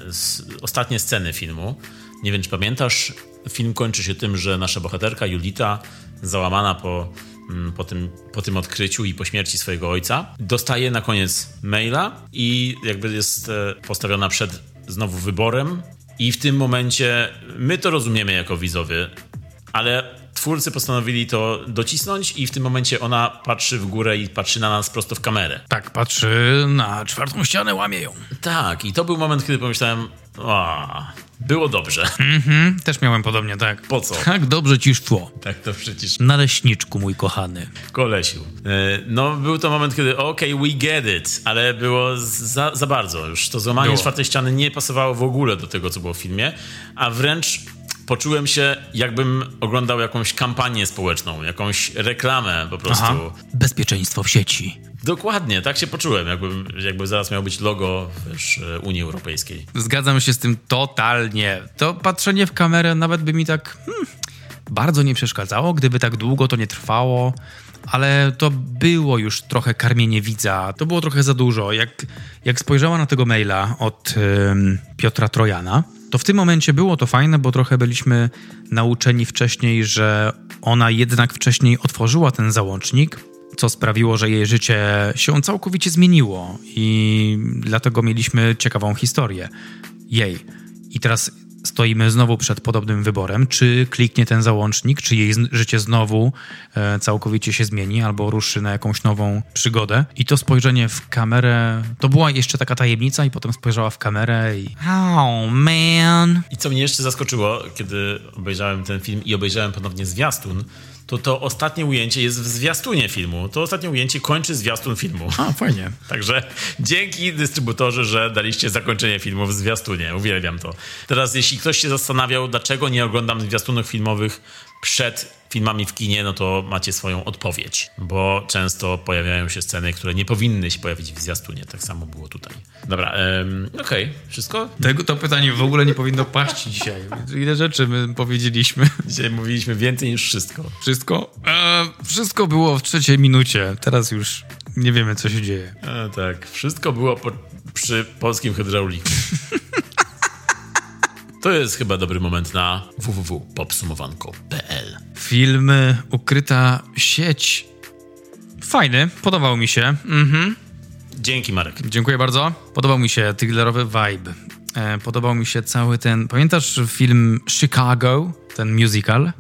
ostatnie sceny filmu. Nie wiem, czy pamiętasz, film kończy się tym, że nasza bohaterka Julita, załamana po, po, tym, po tym odkryciu i po śmierci swojego ojca, dostaje na koniec maila i jakby jest e, postawiona przed znowu wyborem. I w tym momencie my to rozumiemy jako widzowie, ale twórcy postanowili to docisnąć i w tym momencie ona patrzy w górę i patrzy na nas prosto w kamerę. Tak, patrzy na czwartą ścianę, łamie ją. Tak, i to był moment, kiedy pomyślałem, a, było dobrze. Mhm, też miałem podobnie, tak. Po co? Tak dobrze ci szło. Tak to przecież Naleśniczku, mój kochany. kolesił. E, No, był to moment, kiedy okej, we get it, ale było za, za bardzo już. To złamanie Było. czwartej ściany nie pasowało w ogóle do tego, co było w filmie, a wręcz poczułem się, jakbym oglądał jakąś kampanię społeczną, jakąś reklamę po prostu. Aha. Bezpieczeństwo w sieci. Dokładnie, tak się poczułem, jakbym, jakby zaraz miał być logo wiesz, Unii Europejskiej. Zgadzam się z tym totalnie. To patrzenie w kamerę nawet by mi tak hmm, bardzo nie przeszkadzało, gdyby tak długo to nie trwało. Ale to było już trochę karmienie widza. To było trochę za dużo. Jak, jak spojrzała na tego maila od Piotra Trojana, to w tym momencie było to fajne, bo trochę byliśmy nauczeni wcześniej, że ona jednak wcześniej otworzyła ten załącznik, co sprawiło, że jej życie się całkowicie zmieniło i dlatego mieliśmy ciekawą historię jej. I teraz stoimy znowu przed podobnym wyborem, czy kliknie ten załącznik, czy jej życie znowu e, całkowicie się zmieni, albo ruszy na jakąś nową przygodę. I to spojrzenie w kamerę, to była jeszcze taka tajemnica i potem spojrzała w kamerę i oh man. I co mnie jeszcze zaskoczyło, kiedy obejrzałem ten film i obejrzałem ponownie zwiastun, to to ostatnie ujęcie jest w zwiastunie filmu. To ostatnie ujęcie kończy zwiastun filmu. A, fajnie. Także dzięki dystrybutorzy, że daliście zakończenie filmu w zwiastunie. Uwielbiam to. Teraz, jeśli ktoś się zastanawiał, dlaczego nie oglądam zwiastunów filmowych przed filmami w kinie, no to macie swoją odpowiedź. Bo często pojawiają się sceny, które nie powinny się pojawić w zwiastunie. Tak samo było tutaj. Dobra, em, okej. Wszystko? Tego to pytanie w ogóle nie powinno paść dzisiaj. Ile rzeczy my powiedzieliśmy? Dzisiaj mówiliśmy więcej niż wszystko. Wszystko? E, wszystko było w trzeciej minucie. Teraz już nie wiemy, co się dzieje. E, tak, wszystko było po, przy polskim hydrauliku. To jest chyba dobry moment na www.popsumowanko.pl. Film Ukryta sieć. Fajny, podobał mi się. Mhm. Dzięki, Marek. Dziękuję bardzo. Podobał mi się thrillerowy vibe. E, podobał mi się cały ten. Pamiętasz film Chicago, ten musical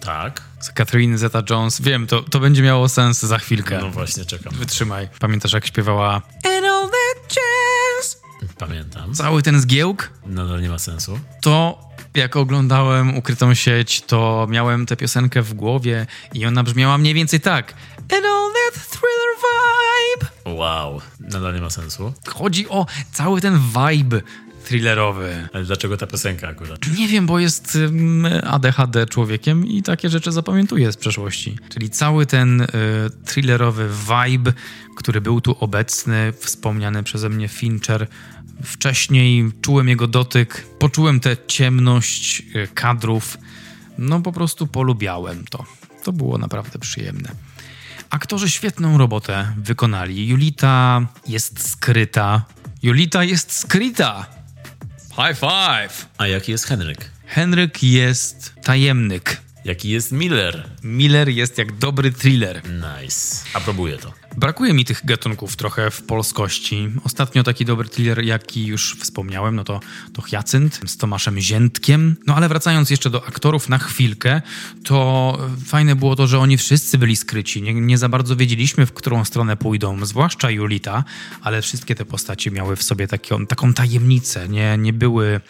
Tak. z Catherine Zeta-Jones? Wiem, to, to będzie miało sens za chwilkę. No właśnie, czekam. Wytrzymaj. Pamiętasz, jak śpiewała And? Pamiętam. Cały ten zgiełk? Nadal nie ma sensu. to jak oglądałem Ukrytą Sieć, to miałem tę piosenkę w głowie i ona brzmiała mniej więcej tak. And all that thriller vibe. Wow. Nadal nie ma sensu. Chodzi o cały ten vibe thrillerowy. Ale dlaczego ta piosenka akurat? Nie wiem, bo jest ADHD człowiekiem i takie rzeczy zapamiętuję z przeszłości. Czyli cały ten y, thrillerowy vibe, który był tu obecny, wspomniany przeze mnie Fincher. Wcześniej czułem jego dotyk, poczułem tę ciemność y, kadrów. No po prostu polubiałem to. To było naprawdę przyjemne. Aktorzy świetną robotę wykonali. Julita jest skryta. Julita jest skryta. High five! A jaki jest Henryk? Henryk jest tajemnyk. Jaki jest Miller? Miller jest jak dobry thriller. Nice. Aprobuję to. Brakuje mi tych gatunków trochę w polskości. Ostatnio taki dobry thriller, jaki już wspomniałem, no to, to Hyacynt z Tomaszem Ziętkiem. No ale wracając jeszcze do aktorów na chwilkę, to fajne było to, że oni wszyscy byli skryci. Nie, nie za bardzo wiedzieliśmy, w którą stronę pójdą, zwłaszcza Julita, ale wszystkie te postacie miały w sobie taką, taką tajemnicę. Nie, nie były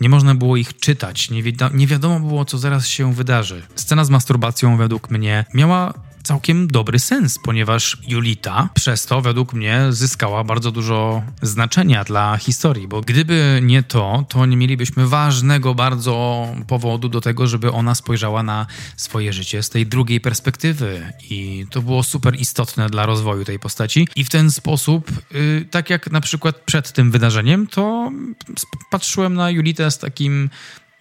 nie można było ich czytać, nie, wi- nie wiadomo było, co zaraz się wydarzy. Scena z masturbacją według mnie miała całkiem dobry sens, ponieważ Julita przez to według mnie zyskała bardzo dużo znaczenia dla historii, bo gdyby nie to, to nie mielibyśmy ważnego bardzo powodu do tego, żeby ona spojrzała na swoje życie z tej drugiej perspektywy. I to było super istotne dla rozwoju tej postaci. I w ten sposób, y, tak jak na przykład przed tym wydarzeniem, to patrzyłem na Julitę z takim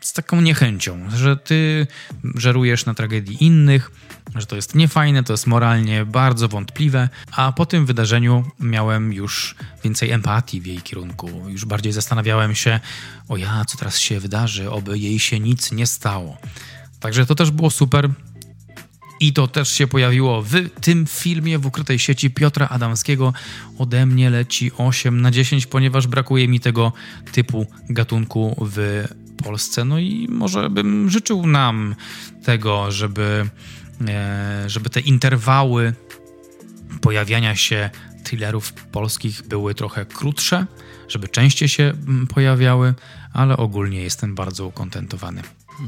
z taką niechęcią, że ty żerujesz na tragedii innych, że to jest niefajne, to jest moralnie bardzo wątpliwe, a po tym wydarzeniu miałem już więcej empatii w jej kierunku. Już bardziej zastanawiałem się, o ja, co teraz się wydarzy, oby jej się nic nie stało. Także to też było super. I to też się pojawiło w tym filmie w ukrytej sieci Piotra Adamskiego. Ode mnie leci 8 na 10, ponieważ brakuje mi tego typu gatunku w Polsce. No i może bym życzył nam tego, żeby, e, żeby te interwały pojawiania się thrillerów polskich były trochę krótsze, żeby częściej się mm, pojawiały, ale ogólnie jestem bardzo ukontentowany.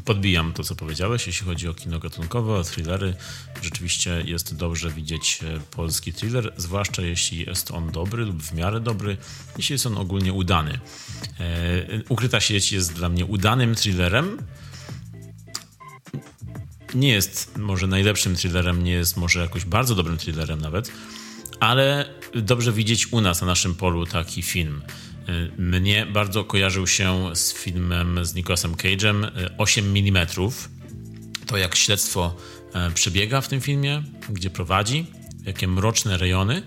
Podbijam to, co powiedziałeś, jeśli chodzi o kino gatunkowe, o thrillery. Rzeczywiście jest dobrze widzieć e, polski thriller, zwłaszcza jeśli jest on dobry lub w miarę dobry, jeśli jest on ogólnie udany. E, Ukryta sieć jest dla mnie udanym thrillerem. Nie jest może najlepszym thrillerem, nie jest może jakoś bardzo dobrym thrillerem nawet, ale dobrze widzieć u nas, na naszym polu taki film. Y, Mnie bardzo kojarzył się z filmem z Nicolasem Cage'em y, 8 mm. To jak śledztwo e, przebiega w tym filmie, gdzie prowadzi, jakie mroczne rejony.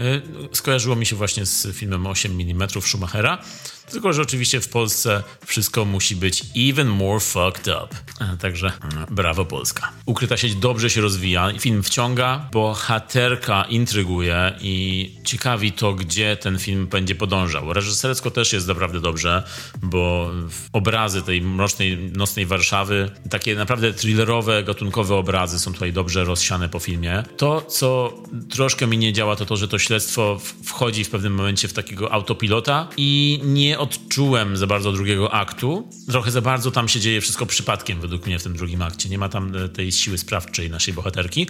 Y, Skojarzyło mi się właśnie z filmem 8 mm Schumachera. Tylko, że oczywiście w Polsce wszystko musi być even more fucked up. E, Także mm, brawo Polska. Ukryta sieć dobrze się rozwija, film wciąga, bohaterka intryguje i ciekawi to, gdzie ten film będzie podążał. Reżysersko też jest naprawdę dobrze, bo obrazy tej mrocznej, nocnej Warszawy, takie naprawdę thrillerowe, gatunkowe obrazy są tutaj dobrze rozsiane po filmie. To, co troszkę mi nie działa, to to, że to śledztwo wchodzi w pewnym momencie w takiego autopilota i nie odczułem za bardzo drugiego aktu. Trochę za bardzo tam się dzieje wszystko przypadkiem, według mnie, w tym drugim akcie. Nie ma tam e, tej siły sprawczej naszej bohaterki.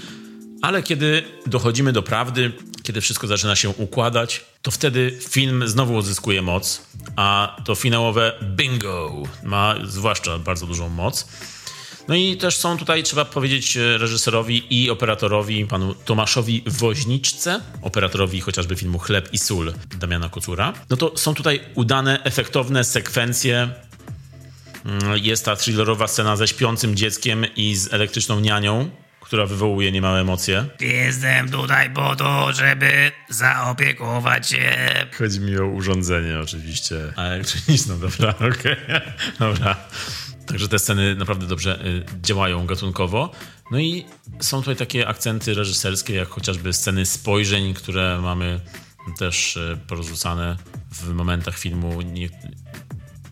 Ale kiedy dochodzimy do prawdy, kiedy wszystko zaczyna się układać, to wtedy film znowu odzyskuje moc, a to finałowe bingo ma zwłaszcza bardzo dużą moc. No i też są tutaj, trzeba powiedzieć, e, reżyserowi i operatorowi, panu Tomaszowi Woźniczce, operatorowi chociażby filmu Chleb i sól Damiana Kocura. No to są tutaj udane, efektowne sekwencje. Mm, Jest ta thrillerowa scena ze śpiącym dzieckiem i z elektryczną nianią, która wywołuje niemałe emocje. Jestem tutaj po to, żeby zaopiekować się. Chodzi mi o urządzenie oczywiście. A elektroniczną, dobra, okej. Dobra. Także te sceny naprawdę dobrze y, działają gatunkowo. No i są tutaj takie akcenty reżyserskie, jak chociażby sceny spojrzeń, które mamy też y, porzucane w momentach filmu.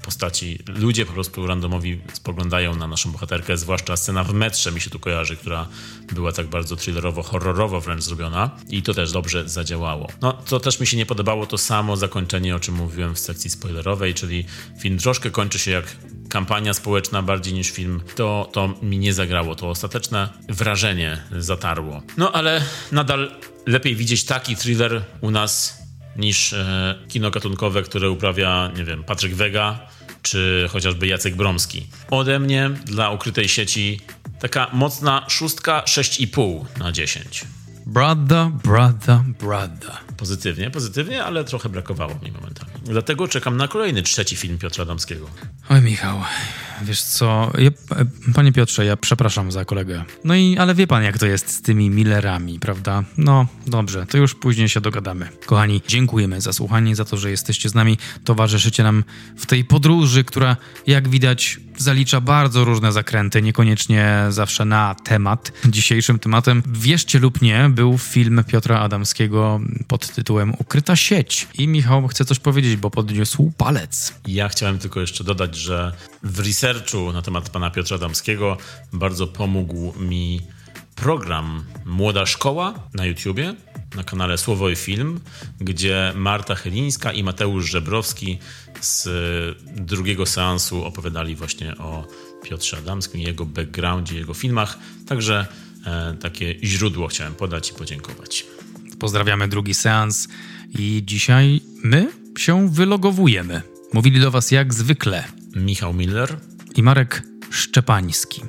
Postaci, ludzie po prostu randomowi spoglądają na naszą bohaterkę, zwłaszcza scena w metrze mi się tu kojarzy, która była tak bardzo thrillerowo, horrorowo wręcz zrobiona i to też dobrze zadziałało. No, co też mi się nie podobało, to samo zakończenie, o czym mówiłem w sekcji spoilerowej, czyli film troszkę kończy się jak kampania społeczna bardziej niż film, to, to mi nie zagrało, to ostateczne wrażenie zatarło. No, ale nadal lepiej widzieć taki thriller u nas niż e, kino gatunkowe, które uprawia, nie wiem, Patryk Wega czy chociażby Jacek Bromski. Ode mnie dla ukrytej sieci taka mocna szóstka 6,5 na 10. Brother, brother, brother. Pozytywnie, pozytywnie, ale trochę brakowało mi momentami. Dlatego czekam na kolejny, trzeci film Piotra Adamskiego. Oj, Michał, wiesz co, panie Piotrze, ja przepraszam za kolegę. No i, ale wie pan, jak to jest z tymi Millerami, prawda? No, dobrze, to już później się dogadamy. Kochani, dziękujemy za słuchanie, za to, że jesteście z nami, towarzyszycie nam w tej podróży, która, jak widać, zalicza bardzo różne zakręty, niekoniecznie zawsze na temat. Dzisiejszym tematem, wierzcie lub nie, był film Piotra Adamskiego pod tytułem Ukryta sieć. I Michał chce coś powiedzieć, bo podniósł palec. Ja chciałem tylko jeszcze dodać, że w researchu na temat pana Piotra Adamskiego bardzo pomógł mi program Młoda Szkoła na YouTubie, na kanale Słowo i Film, gdzie Marta Chylińska i Mateusz Żebrowski z drugiego seansu opowiadali właśnie o Piotrze Adamskim, jego backgroundzie, jego filmach. Także e, takie źródło chciałem podać i podziękować. Pozdrawiamy drugi seans i dzisiaj my się wylogowujemy. Mówili do Was jak zwykle Michał Miller, i Marek Szczepański.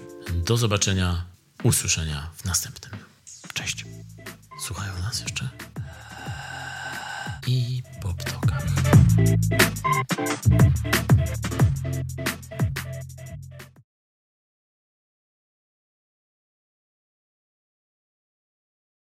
do zobaczenia, usłyszenia w następnym. Cześć. Słuchają nas jeszcze? I po ptokach.